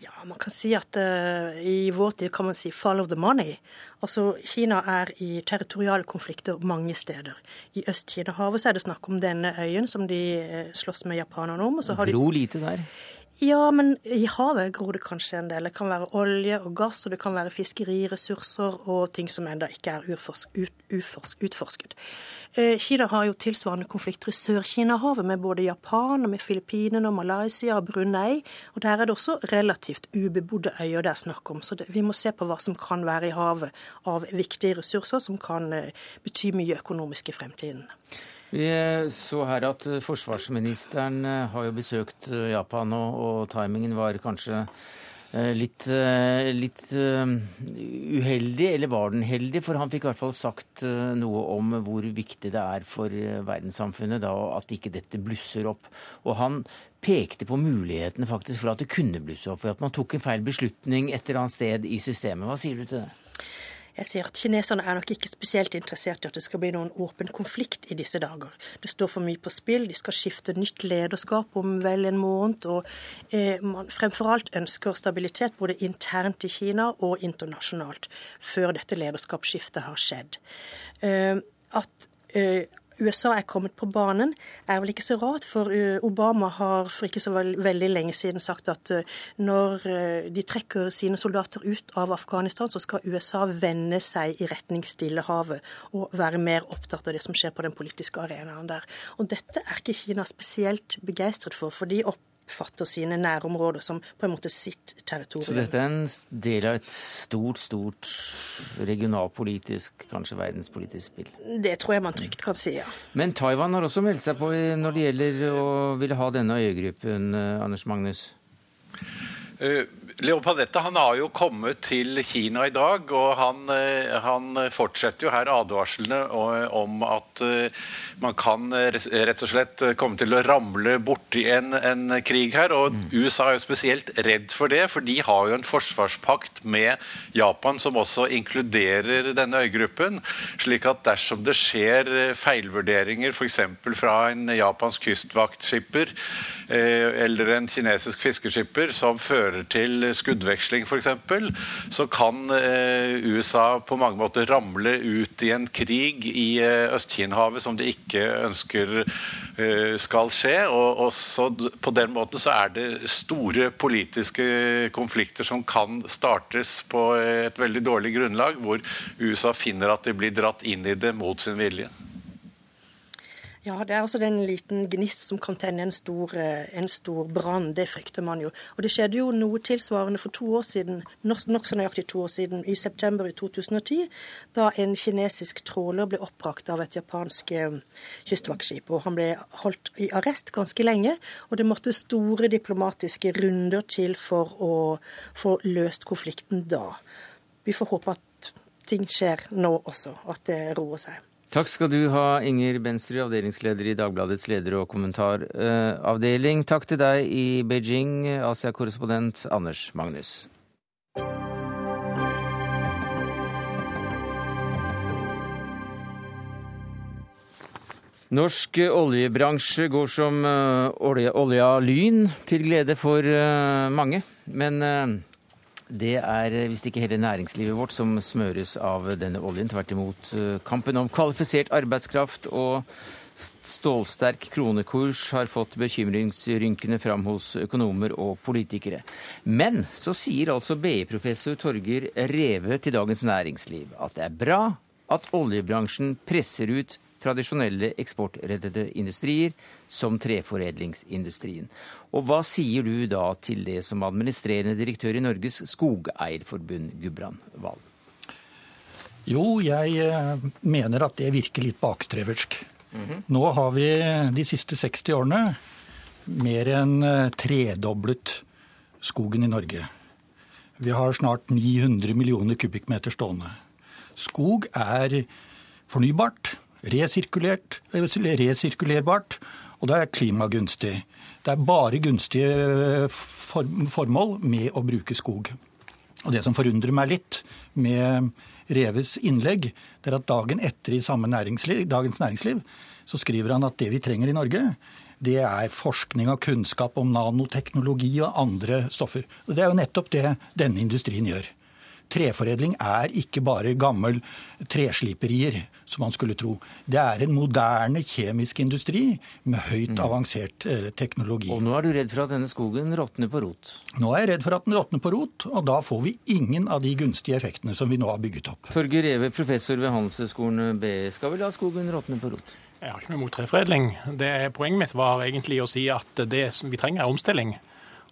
Ja, man kan si at uh, i vår tid kan man si 'follow the money'. Altså, Kina er i territoriale konflikter mange steder. I Øst-Kina-havet så er det snakk om denne øyen som de uh, slåss med japanerne om. Og så har de... lite der. Ja, men i havet gror det kanskje en del. Det kan være olje og gass, og det kan være fiskeriressurser og ting som ennå ikke er uforsk, ut, uforsk, utforsket. Eh, Kina har jo tilsvarende konflikter i Sør-Kina-havet, med både Japan, og med Filippinene, og Malaysia og Brunei. Og der er det også relativt ubebodde øyer det er snakk om. Så det, vi må se på hva som kan være i havet av viktige ressurser som kan eh, bety mye økonomisk i fremtiden. Vi så her at forsvarsministeren eh, har jo besøkt eh, Japan, og, og timingen var kanskje eh, litt, litt, uheldig, eller var den heldig? For han fikk i hvert fall sagt noe om hvor viktig det er for verdenssamfunnet da, at ikke dette blusser opp. Og han pekte på mulighetene faktisk for at det kunne blusse opp, for at man tok en feil beslutning et eller annet sted i systemet. Hva sier du til det? Jeg ser at kineserne er nok ikke spesielt interessert i at det skal bli noen åpen konflikt i disse dager. Det står for mye på spill. De skal skifte nytt lederskap om vel en måned. Og eh, man fremfor alt ønsker stabilitet både internt i Kina og internasjonalt før dette lederskapsskiftet har skjedd. Eh, at eh, USA er kommet på banen, er vel ikke så rart. For eh, Obama har for ikke så veldig lenge siden sagt at eh, når eh, de trekker sine soldater ut av Afghanistan, så skal USA vende seg i retning Stillehavet og være mer opptatt av det som skjer på den politiske arenaen der. Og dette er ikke Kina spesielt begeistret for. for de opp oppfatter sine nærområder som på en måte sitt territorium. Så dette er en del av et stort, stort regionalpolitisk, kanskje verdenspolitisk spill? Det tror jeg man trygt kan si, ja. Men Taiwan har også meldt seg på når det gjelder å ville ha denne øygruppen, eh, Anders Magnus? Uh, Leo Panetta han har jo kommet til Kina i dag, og han, eh, han fortsetter jo her advarslene om at eh, man kan eh, rett og slett komme til å ramle borti en, en krig her. Og mm. USA er jo spesielt redd for det, for de har jo en forsvarspakt med Japan som også inkluderer denne øygruppen. slik at dersom det skjer feilvurderinger f.eks. fra en japansk kystvaktskipper eller en kinesisk fiskeskipper som fører til skuddveksling f.eks., så kan USA på mange måter ramle ut i en krig i Øst-Kina-havet som de ikke ønsker skal skje. Og også på den måten så er det store politiske konflikter som kan startes på et veldig dårlig grunnlag, hvor USA finner at de blir dratt inn i det mot sin vilje. Ja, det er altså en liten gnist som kan tenne en stor, eh, en stor brann. Det frykter man jo. Og det skjedde jo noe tilsvarende for to år siden, nokså nøyaktig to år siden, i september i 2010, da en kinesisk tråler ble oppbrakt av et japansk eh, kystvaktskip. Og han ble holdt i arrest ganske lenge, og det måtte store diplomatiske runder til for å få løst konflikten da. Vi får håpe at ting skjer nå også, at det roer seg. Takk skal du ha, Inger Benstrud, avdelingsleder i Dagbladets leder- og kommentaravdeling. Takk til deg i Beijing, Asia-korrespondent Anders Magnus. Norsk oljebransje går som eh, olja lyn, til glede for eh, mange. Men eh, det er eh, visst ikke hele næringslivet vårt som smøres av denne oljen. Tvert imot. Eh, kampen om kvalifisert arbeidskraft og stålsterk kronekurs har fått bekymringsrynkene fram hos økonomer og politikere. Men så sier altså BI-professor Torger Reve til Dagens Næringsliv at det er bra at oljebransjen presser ut tradisjonelle eksportrettede industrier, som treforedlingsindustrien. Og hva sier du da til det som administrerende direktør i Norges Skogeierforbund, Gudbrand Valen? Jo, jeg eh, mener at det virker litt bakstreversk. Mm -hmm. Nå har vi de siste 60 årene mer enn eh, tredoblet skogen i Norge. Vi har snart 900 millioner kubikkmeter stående. Skog er fornybart resirkulerbart, og det er klimagunstig. Det er bare gunstige formål med å bruke skog. Og Det som forundrer meg litt med Reves innlegg, det er at dagen etter i samme næringsliv, Dagens Næringsliv så skriver han at det vi trenger i Norge, det er forskning og kunnskap om nanoteknologi og andre stoffer. Og Det er jo nettopp det denne industrien gjør. Treforedling er ikke bare gammel tresliperier, som man skulle tro. Det er en moderne kjemisk industri med høyt mm. avansert eh, teknologi. Og nå er du redd for at denne skogen råtner på rot? Nå er jeg redd for at den råtner på rot, og da får vi ingen av de gunstige effektene som vi nå har bygget opp. Torgeir Reve, professor ved Handelshøyskolen BE. Skal vi la skogen råtne på rot? Jeg har ikke noe imot treforedling. Det, poenget mitt var egentlig å si at det vi trenger er omstilling.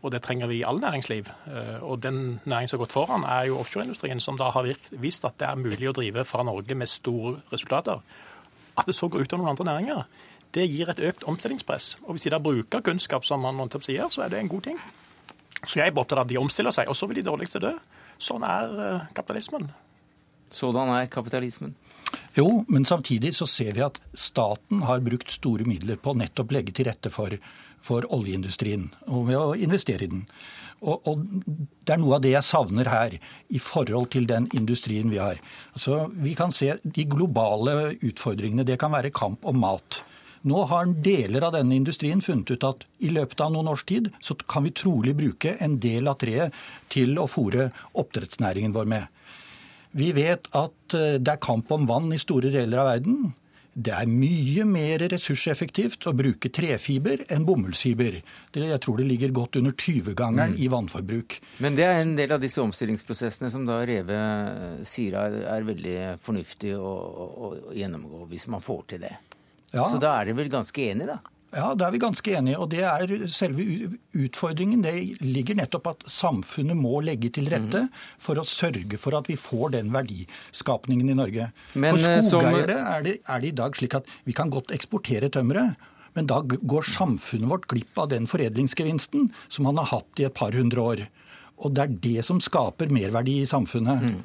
Og det trenger vi i all næringsliv. Eh, og den næringen som har gått foran, er jo offshoreindustrien, som da har vist at det er mulig å drive fra Norge med store resultater. At det så går ut av noen andre næringer, det gir et økt omstillingspress. Og hvis de da bruker kunnskap som man sier, så er det en god ting. Så jeg er opptatt av at de omstiller seg, og så vil de dårligste dø. Sånn er eh, kapitalismen. Sådan er kapitalismen. Jo, men samtidig så ser vi at staten har brukt store midler på å nettopp legge til rette for for oljeindustrien og ved å investere i den. Og, og, Det er noe av det jeg savner her i forhold til den industrien vi har. Altså, vi kan se de globale utfordringene. Det kan være kamp om mat. Nå har deler av denne industrien funnet ut at i løpet av noen års tid så kan vi trolig bruke en del av treet til å fòre oppdrettsnæringen vår med. Vi vet at eh, det er kamp om vann i store deler av verden. Det er mye mer ressurseffektivt å bruke trefiber enn bomullsfiber. Jeg tror det ligger godt under 20-gangeren mm. i vannforbruk. Men det er en del av disse omstillingsprosessene som da Reve eh, sier er, er veldig fornuftig å, å, å, gjennomgå, hvis man får til det. Ja. Så da er de vel ganske enige, da? Ja, det er vi ganske enige. Og det er selve utfordringen. Det ligger nettopp at samfunnet må legge til rette mhm. for å sørge for at vi får den verdiskapningen i Norge. Men, for eh, skogeiere er, det, er det i dag slik at vi kan godt eksportere tømmeret. Men da går samfunnet vårt glipp av den foredlingsgevinsten som man har hatt i et par hundre år. Og det er det som skaper merverdi i samfunnet. Mm.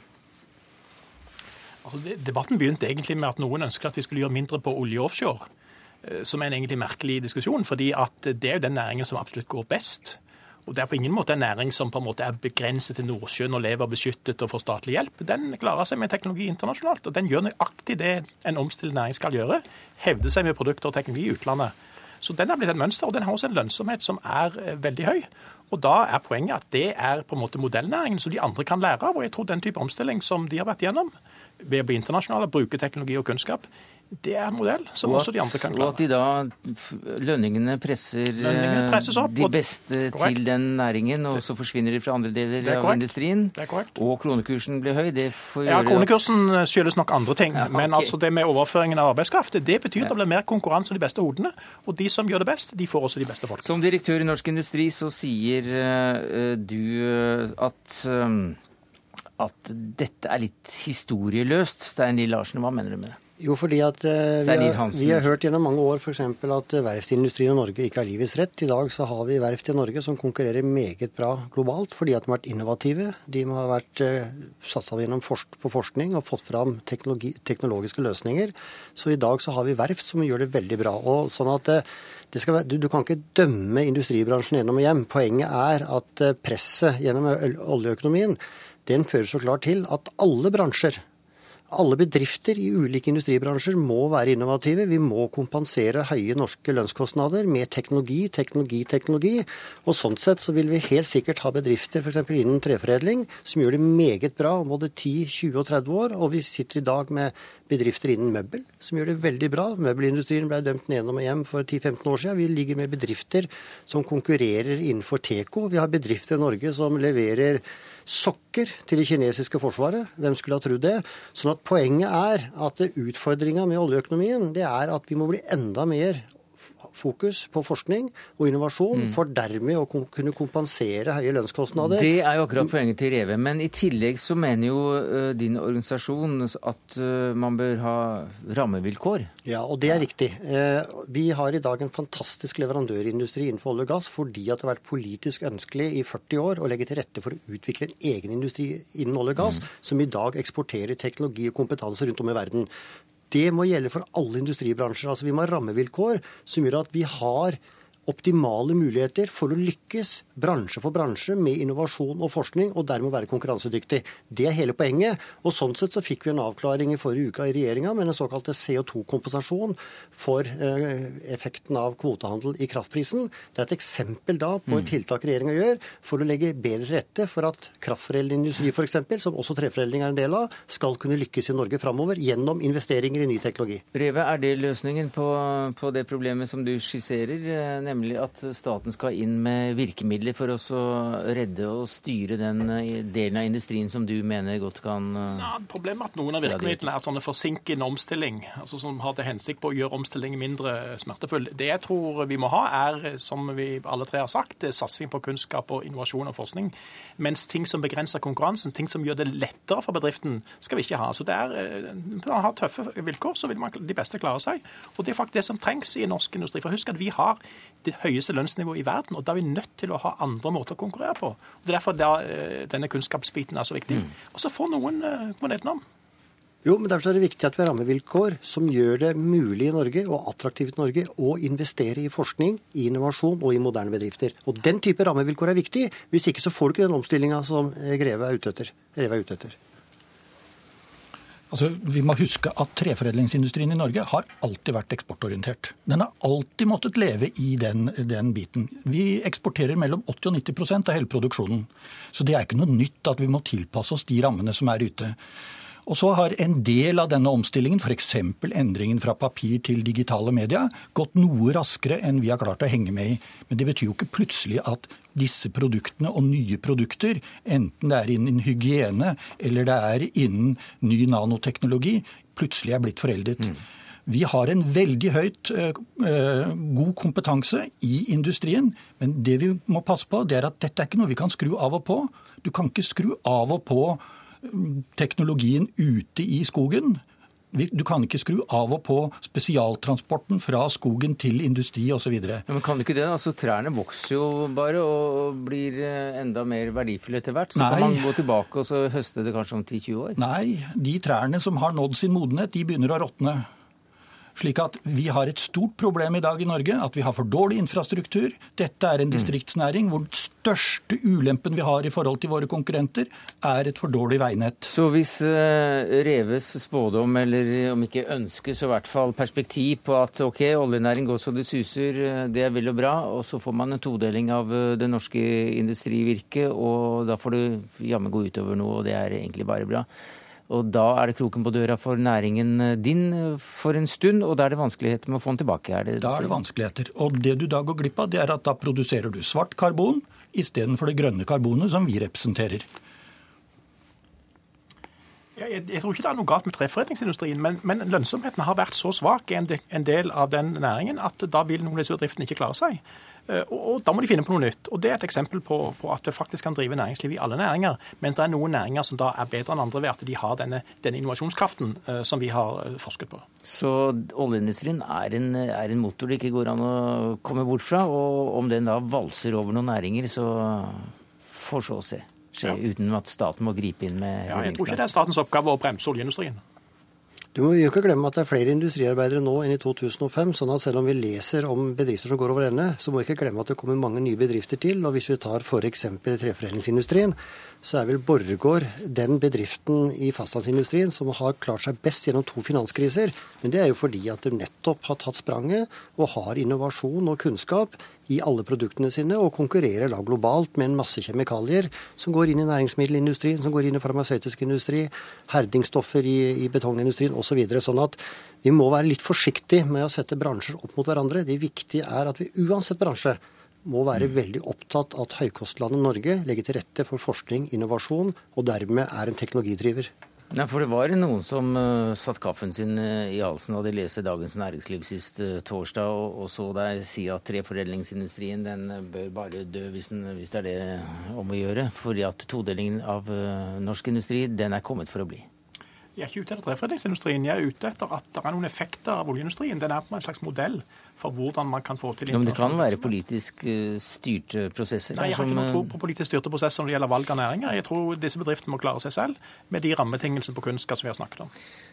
Altså, debatten begynte egentlig med at noen ønsker at vi skulle gjøre mindre på olje offshore. Eh, som er en egentlig merkelig diskusjon. fordi at det er jo den næringen som absolutt går best. Og Det er på ingen måte en næring som på en måte er begrenset til Nordsjøen og lever beskyttet og får statlig hjelp. Den klarer seg med teknologi internasjonalt. Og den gjør nøyaktig det en omstilt næring skal gjøre. Hevde seg med produkter og teknologi i utlandet. Så den er blitt et mønster, og den har også en lønnsomhet som er eh, veldig høy. Og Da er poenget at det er på en måte modellnæringen som de andre kan lære av. og jeg tror den type omstilling som de har vært gjennom, ved å bli internasjonale, bruke teknologi og kunnskap, det er en modell som og også de andre kan klare. Og at de da lønningene presser lønningene opp, de beste til den næringen, og så forsvinner de fra andre deler av industrien. Det er korrekt. Og kronekursen blir høy. Det får ja, kronekursen at... skyldes nok andre ting. Ja, okay. Men altså det med overføringen av arbeidskraft, det betyr at det blir mer konkurranse om de beste hodene. Og de som gjør det best, de får også de beste folkene. Som direktør i Norsk Industri så sier uh, du at um, at dette er litt historieløst. Stein Lill Larsen, hva mener du med det? Jo, fordi at uh, vi, har, vi, har, hørt gjennom mange år f.eks. at verftsindustrien i Norge ikke har livets rett. I dag så har vi verft i Norge som konkurrerer meget bra globalt fordi at de har vært innovative. De har vært uh, satsa gjennom forsk på forskning og fått fram teknologiske løsninger. Så i dag så har vi verft som gjør det veldig bra. Og sånn at være, du, du, kan ikke dømme industribransjen gjennom og hjem. Poenget er at presset gjennom oljeøkonomien den fører så klart til at alle bransjer alle bedrifter i ulike industribransjer må være innovative. Vi må kompensere høye norske lønnskostnader med teknologi, teknologi, teknologi. Og sånn sett så vil vi helt sikkert ha bedrifter f.eks. innen treforedling som gjør det meget bra om både 10, 20 og 30 år. Og vi sitter i dag med bedrifter innen møbel som gjør det veldig bra. Møbelindustrien ble dømt nedom og hjem for 10-15 år siden. Vi ligger med bedrifter som konkurrerer innenfor Teko. Vi har bedrifter i Norge som leverer sokker til det kinesiske forsvaret. Hvem skulle ha trodd det? Sånn at Poenget er at utfordringa med oljeøkonomien det er at vi må bli enda mer fokus på forskning og innovasjon, mm. for dermed å kunne kompensere høye lønnskostnader. Det er jo akkurat poenget til Reve. Men i tillegg så mener jo uh, din organisasjon at uh, man bør ha rammevilkår. Ja, og det er riktig. Uh, vi har i dag en fantastisk leverandørindustri innenfor olje og gass fordi at det har vært politisk ønskelig i 40 år å legge til rette for å utvikle en egen industri innen olje og gass, mm. som i dag eksporterer teknologi og kompetanse rundt om i verden. Det må gjelde for alle industribransjer. Altså Vi må ha rammevilkår som gjør at vi har optimale muligheter for å lykkes bransje for bransje med innovasjon og forskning, og dermed være konkurransedyktig. Det er hele poenget. Og Sånn sett så fikk vi en avklaring i forrige uke i regjeringa med den såkalte CO2-kompensasjon for eh, effekten av kvotehandel i kraftprisen. Det er et eksempel da på et mm. tiltak regjeringa gjør for å legge bedre til rette for at kraftforedlende industri f.eks., som også treforedling er en del av, skal kunne lykkes i Norge framover gjennom investeringer i ny teknologi. Reve, er det løsningen på, på det problemet som du skisserer? nemlig eh, nemlig at staten skal inn med virkemidler for å redde og styre den eh, delen av industrien som du mener godt kan eh, ja, Problemet er at noen av virkemidlene er sånne forsinkende omstilling, altså som har til hensikt på å gjøre omstilling mindre smertefull. Det jeg tror vi må ha, er, som vi alle tre har sagt, satsing på kunnskap og innovasjon og forskning. Mens ting som begrenser konkurransen, ting som gjør det lettere for bedriften, skal vi ikke ha. Så det er, eh, Når man har tøffe vilkår, så vil man, de beste klare seg. Og det er faktisk det som trengs i norsk industri. For husk at vi har det høyeste lønnsnivået i verden, og da er vi nødt til å ha andre måter å konkurrere på. Og Det er derfor da, eh, denne kunnskapsbiten er så viktig. Mm. Og så får noen på gå nedenom. Jo, men Derfor er det viktig at vi har rammevilkår som gjør det mulig i Norge og attraktivt i Norge å investere i forskning, i innovasjon og i moderne bedrifter. Og Den type rammevilkår er viktig. Hvis ikke så får du ikke den omstillinga som Greve er ute etter. Greve er ute etter. Altså, vi må huske at Treforedlingsindustrien i Norge har alltid vært eksportorientert. Den har alltid måttet leve i den, den biten. Vi eksporterer mellom 80 og 90 av hele produksjonen. Så det er ikke noe nytt at vi må tilpasse oss de rammene som er ute. Og så har en del av denne omstillingen, f.eks. endringen fra papir til digitale media, gått noe raskere enn vi har klart å henge med i. Men det betyr jo ikke plutselig at disse produktene og nye produkter, enten det er innen hygiene eller det er innen ny nanoteknologi, plutselig er blitt foreldet. Mm. Vi har en veldig høyt uh, god kompetanse i industrien, men det vi må passe på, det er at dette er ikke noe vi kan skru av og på. Du kan ikke skru av og på teknologien ute i skogen. Du kan ikke skru av og på spesialtransporten fra skogen til industri osv. Ja, men kan du ikke det? Altså, Trærne vokser jo bare og blir eh, enda mer verdifulle etter hvert. Så Nei. kan man gå tilbake og så høste det kanskje om 10-20 år? Nei, de trærne som har nådd sin modenhet, de begynner å råtne. Slik at vi har et stort problem i dag i Norge, at vi har for dårlig infrastruktur. Dette er en distriktsnæring hvor den største ulempen vi har i forhold til våre konkurrenter, er et for dårlig veinett. Så hvis uh, Reves spådom, eller om ikke ønskes, så i hvert fall perspektiv på at ok, oljenæring går så det suser, eh, det er vel og bra, og så får man en todeling av eh, det norske industrivirket, og da får det jammen gå utover noe, og det er egentlig bare bra. Og da er det kroken på døra for næringen eh, din eh, for en stund, og da er det vanskeligheter med å få den tilbake? Er det da er det vanskeligheter. Og det du da går glipp av, det er at da produserer du svart karbon istedenfor det grønne karbonet som vi representerer. Jeg, jeg, tror ikke det er noe galt med treforedlingsindustrien, men, men lønnsomheten har vært så svak en, en del av den næringen at da vil noen av disse bedriftene ikke klare seg. Eh, og, og, Da må de finne på noe nytt. Og Det er et eksempel på, på at vi faktisk kan drive næringsliv i alle næringer. Men det er noen næringer som da er bedre enn andre ved at de har denne, denne innovasjonskraften uh, som vi har eh, forsket på. Så oljeindustrien er en, er en, motor det ikke går an å komme bort fra. Og om den da valser over noen næringer, så får så å se skje ja. uten at staten må gripe inn med ja, Jeg tror ikke det er statens oppgave å bremse oljeindustrien. Du må jo ikke glemme at det er flere industriarbeidere nå enn i 2005. sånn at selv om vi leser om bedrifter som går over ende, så må vi ikke glemme at det kommer mange nye bedrifter til. Og hvis vi tar f.eks. treforedlingsindustrien, så er vel Borregaard den bedriften i fastlandsindustrien som har klart seg best gjennom to finanskriser. Men det er jo fordi at de nettopp har tatt spranget og har innovasjon og kunnskap i alle produktene sine, og konkurrerer da globalt med en masse kjemikalier som går inn i næringsmiddelindustrien, som går inn i farmasøytisk industri, herdingsstoffer i, i betongindustrien osv. Så videre, sånn at vi må være litt forsiktige med å sette bransjer opp mot hverandre. Det viktige er at vi uansett bransje må være veldig opptatt av at høykostlandet Norge legger til rette for forskning, innovasjon, og dermed er en teknologidriver. Ja, for det var noen som uh, satt kaffen sin uh, i halsen da de leste Dagens Næringsliv sist uh, torsdag, og, og, så der si at treforedlingsindustrien den bør bare dø hvis, den, hvis, det er det om å gjøre. Fordi at todelingen av norsk industri den er kommet for å bli. Jeg er ikke ute etter treforedlingsindustrien. Jeg er ute etter at det er noen effekter av oljeindustrien. Den er på en slags modell for hvordan man kan få til ja, Men det kan være politisk eh, styrte prosesser? Nei, jeg har ikke noe tro på politisk styrte prosesser når det gjelder valg av næringer. Jeg tror disse bedriftene må klare seg selv med de rammebetingelsene på kunnskap som vi har snakket om.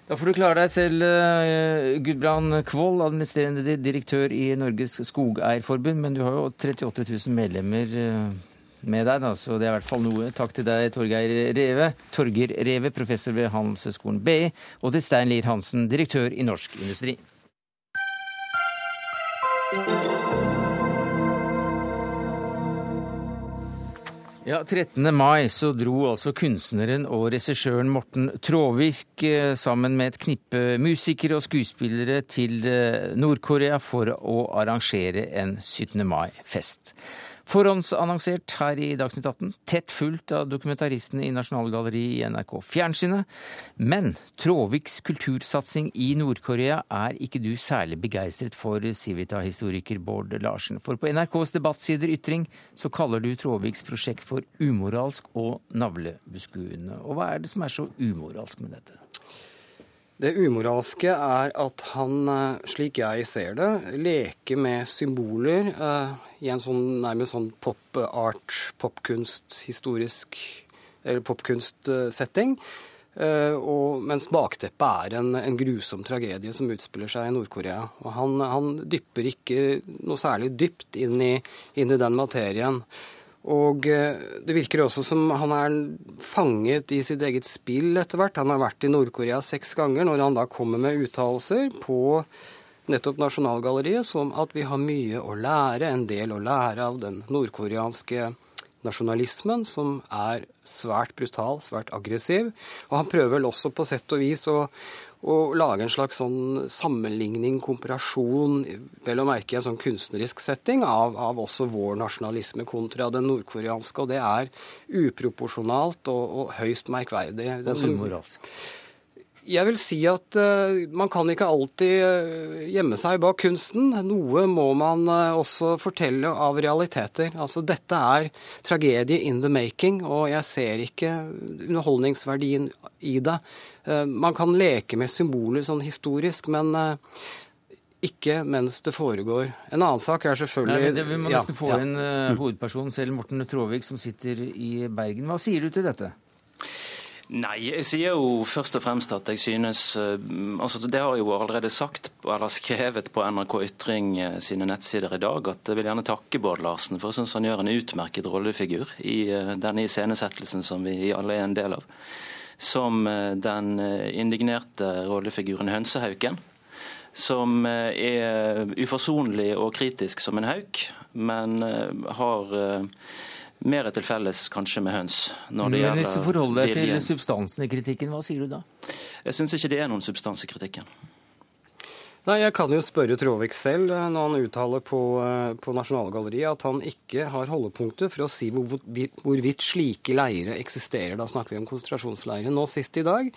Da får du klare deg selv, eh, Gudbrand Kvold, administrerende direktør i Norges Skogeierforbund. Men du har jo 38 000 medlemmer eh, med deg, da, så det er i hvert fall noe. Takk til deg, Torgeir Reve, Torger Reve, professor ved Handelshøyskolen BI, og til Stein Lier Hansen, direktør i Norsk Industri. Ja, 13. mai så dro altså kunstneren og regissøren Morten Tråvik eh, sammen med et knippe musikere og skuespillere til eh, Nord-Korea for å arrangere en 17. mai-fest. Forhåndsannonsert her i Dagsnytt 18, tett fulgt av dokumentaristene i Nasjonalgalleriet i NRK Fjernsynet. Men Tråviks kultursatsing i Nord-Korea er ikke du særlig begeistret for, Civita-historiker Bård Larsen. For på NRKs debattsider Ytring så kaller du Tråviks prosjekt for umoralsk og navlebeskuende. Og hva er det som er så umoralsk med dette? Det umoralske er at han, eh, slik jeg ser det, leker med symboler eh, i en sånn nærmest sånn pop-art, popkunst, historisk eller popkunstsetting. Eh, mens bakteppet er en, en, grusom tragedie som utspiller seg i Nord-Korea. Og han, han, dypper ikke noe særlig dypt inn i, inn i den materien. Og uh, det virker også som han er fanget i sitt eget spill etter hvert. Han har vært i Nord-Korea seks ganger. Når han da kommer med uttalelser på nettopp Nasjonalgalleriet som at vi har mye å lære, en del å lære av den nordkoreanske nasjonalismen, som er svært brutal, svært aggressiv. Og han prøver vel også på sett og vis å, å lage en slags sånn sammenligning, komparasjon, vel å merke i en sånn kunstnerisk setting, av, av, også vår nasjonalisme kontra den nordkoreanske. Og det er uproporsjonalt og, og høyst merkverdig. Og umoralsk. Jeg vil si at uh, man kan ikke alltid uh, gjemme seg bak kunsten. Noe må man uh, også fortelle av realiteter. Altså Dette er tragedie in the making, og jeg ser ikke underholdningsverdien i det. man kan leke med symboler sånn historisk, men ikke mens det foregår. En annen sak er selvfølgelig Nei, det, Vi må nesten ja, få ja. inn hovedpersonen selv, Morten Tråvik, som sitter i Bergen. Hva sier du til dette? Nei, jeg sier jo først og fremst at jeg synes eh, altså Det har jeg jo allerede sagt eller skrevet på NRK Ytring eh, sine nettsider i dag at jeg vil gjerne takke Bård Larsen, for jeg syns han gjør en utmerket rollefigur i eh, denne iscenesettelsen som vi alle er en del av. Som den indignerte rollefiguren Hønsehauken. Som er uforsonlig og kritisk som en hauk, men har mer til felles kanskje med høns. Men hvis du forholder deg til substansen i kritikken, hva sier du da? Jeg syns ikke det er noen substans i kritikken. Nei, Jeg kan jo spørre Tråvik selv eh, når han uttaler på, eh, på Nasjonalgalleriet at han ikke har holdepunkter for å si hvorvidt slike leire eksisterer. Da snakker vi om konsentrasjonsleirer. Nå sist i dag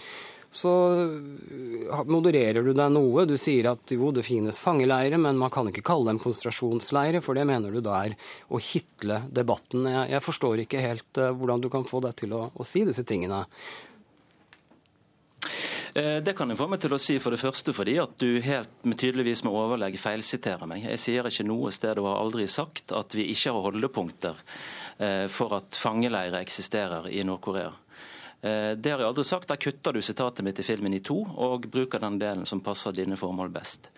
så eh, modererer du deg noe. Du sier at jo, det finnes fangeleire, men man kan ikke kalle dem konsentrasjonsleire, for det mener du da er å hitle debatten. Jeg, jeg forstår ikke helt uh, hvordan du kan få deg til å, å si disse tingene. Eh, det kan jeg få meg til å si for det første fordi at du helt med tydeligvis med overlegg feilsiterer meg. Jeg sier ikke noe sted og har aldri sagt at vi ikke har holdepunkter for at fangeleirer eksisterer i Nord-Korea. Eh, det har jeg aldri sagt. Der kutter du sitatet mitt i filmen i to, og bruker den delen som passer dine formål best.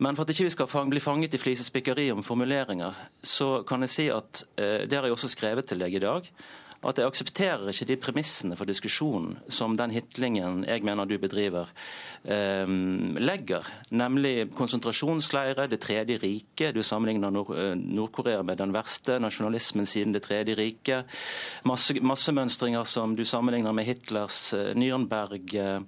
Men for at ikke vi skal bli fanget i flisespikkeri om formuleringer, så kan jeg si at eh, det har jeg også skrevet til deg i dag at jeg aksepterer ikke de premissene for diskusjonen som den hitlingen jeg mener du bedriver, eh, legger. Nemlig konsentrasjonsleire, Det tredje riket. Du sammenligner eh, Nord-Korea med den verste nasjonalismen siden Det tredje riket. Masse, massemønstringer som du sammenligner med Hitlers eh, Nürnberg. Eh,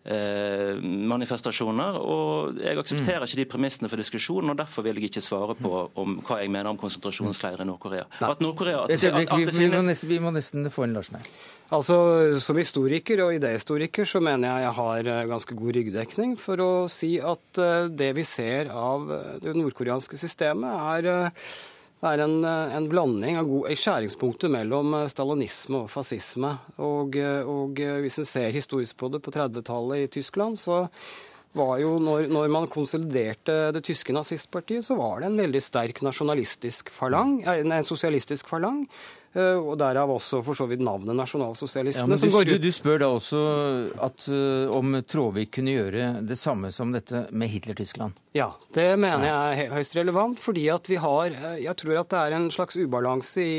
Eh, manifestasjoner. og Jeg aksepterer mm. ikke de premissene for diskusjonen, og derfor vil jeg ikke svare på om hva jeg mener om konsentrasjonsleirer i Nord-Korea. At Nord-Korea at, at, at vi, må nesten, vi må nesten få inn Larsen her. Altså, Som historiker og idéhistoriker så mener jeg jeg har eh, ganske god ryggdekning for å si at eh, det vi ser av det nordkoreanske systemet, er det er en, eh, en blanding av god, skjæringspunktet mellom eh, stalinisme og fascisme. Og, eh, og hvis en ser historisk på det på 30-tallet i Tyskland, så var jo når, når, man konsoliderte det tyske nazistpartiet, så var det en veldig sterk nasjonalistisk falang, en sosialistisk falang. Eh, og derav også for så vidt navnet nasjonalsosialistene. Ja, du, du, spør da også at, uh, om Tråvik kunne gjøre det samme som dette med Hitler-Tyskland? Ja, det mener jeg er høyst relevant. Fordi at vi har eh, Jeg tror at det er en slags ubalanse i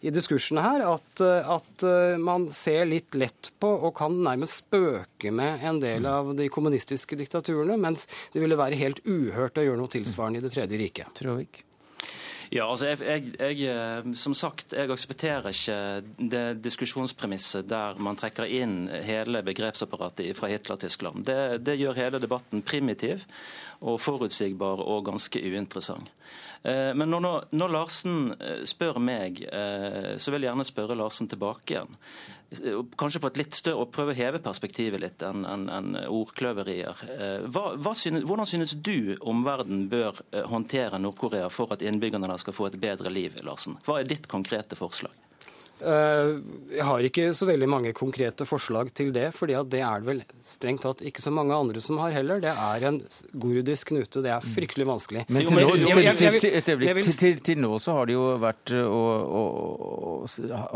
i diskursene her at, at, man ser litt lett på og kan nærmest spøke med en del av de kommunistiske diktaturene, mens det ville være helt uhørt å gjøre noe tilsvarende i Det tredje riket. Tråvik. Ja, altså jeg, jeg, jeg, eh, Som sagt, jeg aksepterer ikke det diskusjonspremisset der man trekker inn hele begrepsapparatet fra Hitler-Tyskland. Det, det, gjør hele debatten primitiv og forutsigbar og ganske uinteressant. Eh, men når, når Larsen eh, spør meg, så vil jeg gjerne spørre Larsen tilbake igjen. Kanskje på et litt større, og prøve å heve perspektivet litt enn en, en ordkløverier. Eh, hva, hva synes, hvordan synes du omverdenen bør eh, håndtere Nord-Korea for at innbyggerne der skal få et bedre liv? Larsen? Hva er ditt konkrete forslag? Eh, jeg har ikke så veldig mange konkrete forslag til det, fordi det er det vel strengt tatt ikke så mange andre som har heller. Det er en gordisk knute. Det er fryktelig vanskelig. Men til, nå, til, til, til nå så har det jo vært eh, å, å, å,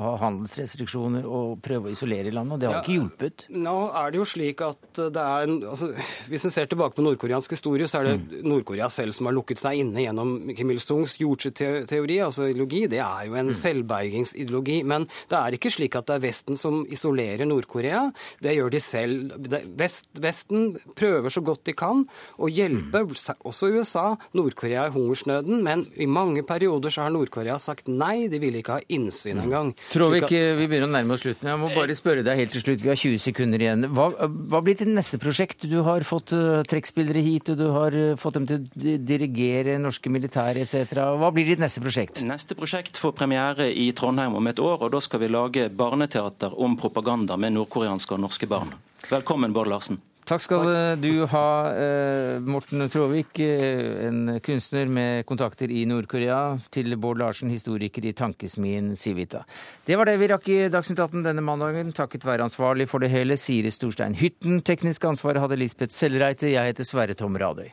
ha handelsrestriksjoner og prøve å isolere landet, og det har ja, ikke hjulpet. Nå er det jo slik at det er altså, Hvis en ser tilbake på nordkoreansk historie, så er det mm. Nord-Korea selv som har lukket seg inne gjennom Kim Il-sungs jordskjelvteori, altså ideologi. Det er jo en mm. selvbergingsideologi. Men men det er ikke slik at det er Vesten som isolerer Nord-Korea. Det gjør de selv. Vest, Vesten prøver så godt de kan å hjelpe også USA, Nord-Korea i hungersnøden, men i mange perioder så har Nord-Korea sagt nei, de ville ikke ha innsyn mm. engang. Tror vi ikke vi begynner å nærme oss slutten. Jeg må bare spørre deg helt til slutt, vi har 20 sekunder igjen. Hva, hva blir ditt neste prosjekt? Du har fått uh, trekkspillere hit, og du har uh, fått dem til å dirigere norske militære etc. Hva blir ditt neste prosjekt? Neste prosjekt får premiere i Trondheim om et år og da skal vi lage barneteater om propaganda med nordkoreanske og norske barn. Velkommen, Bård Larsen. Takk skal du ha, eh, Morten Tråvik, eh, en kunstner med kontakter i Nord-Korea, til Bård Larsen, historiker i tankesmien Civita. Det var det vi rakk i Dagsnytt 18 denne mandagen, takket være ansvarlig for det hele Siri Storstein Hytten. Teknisk ansvar hadde Lisbeth Sellreite. Jeg heter Sverre Tom Radøy.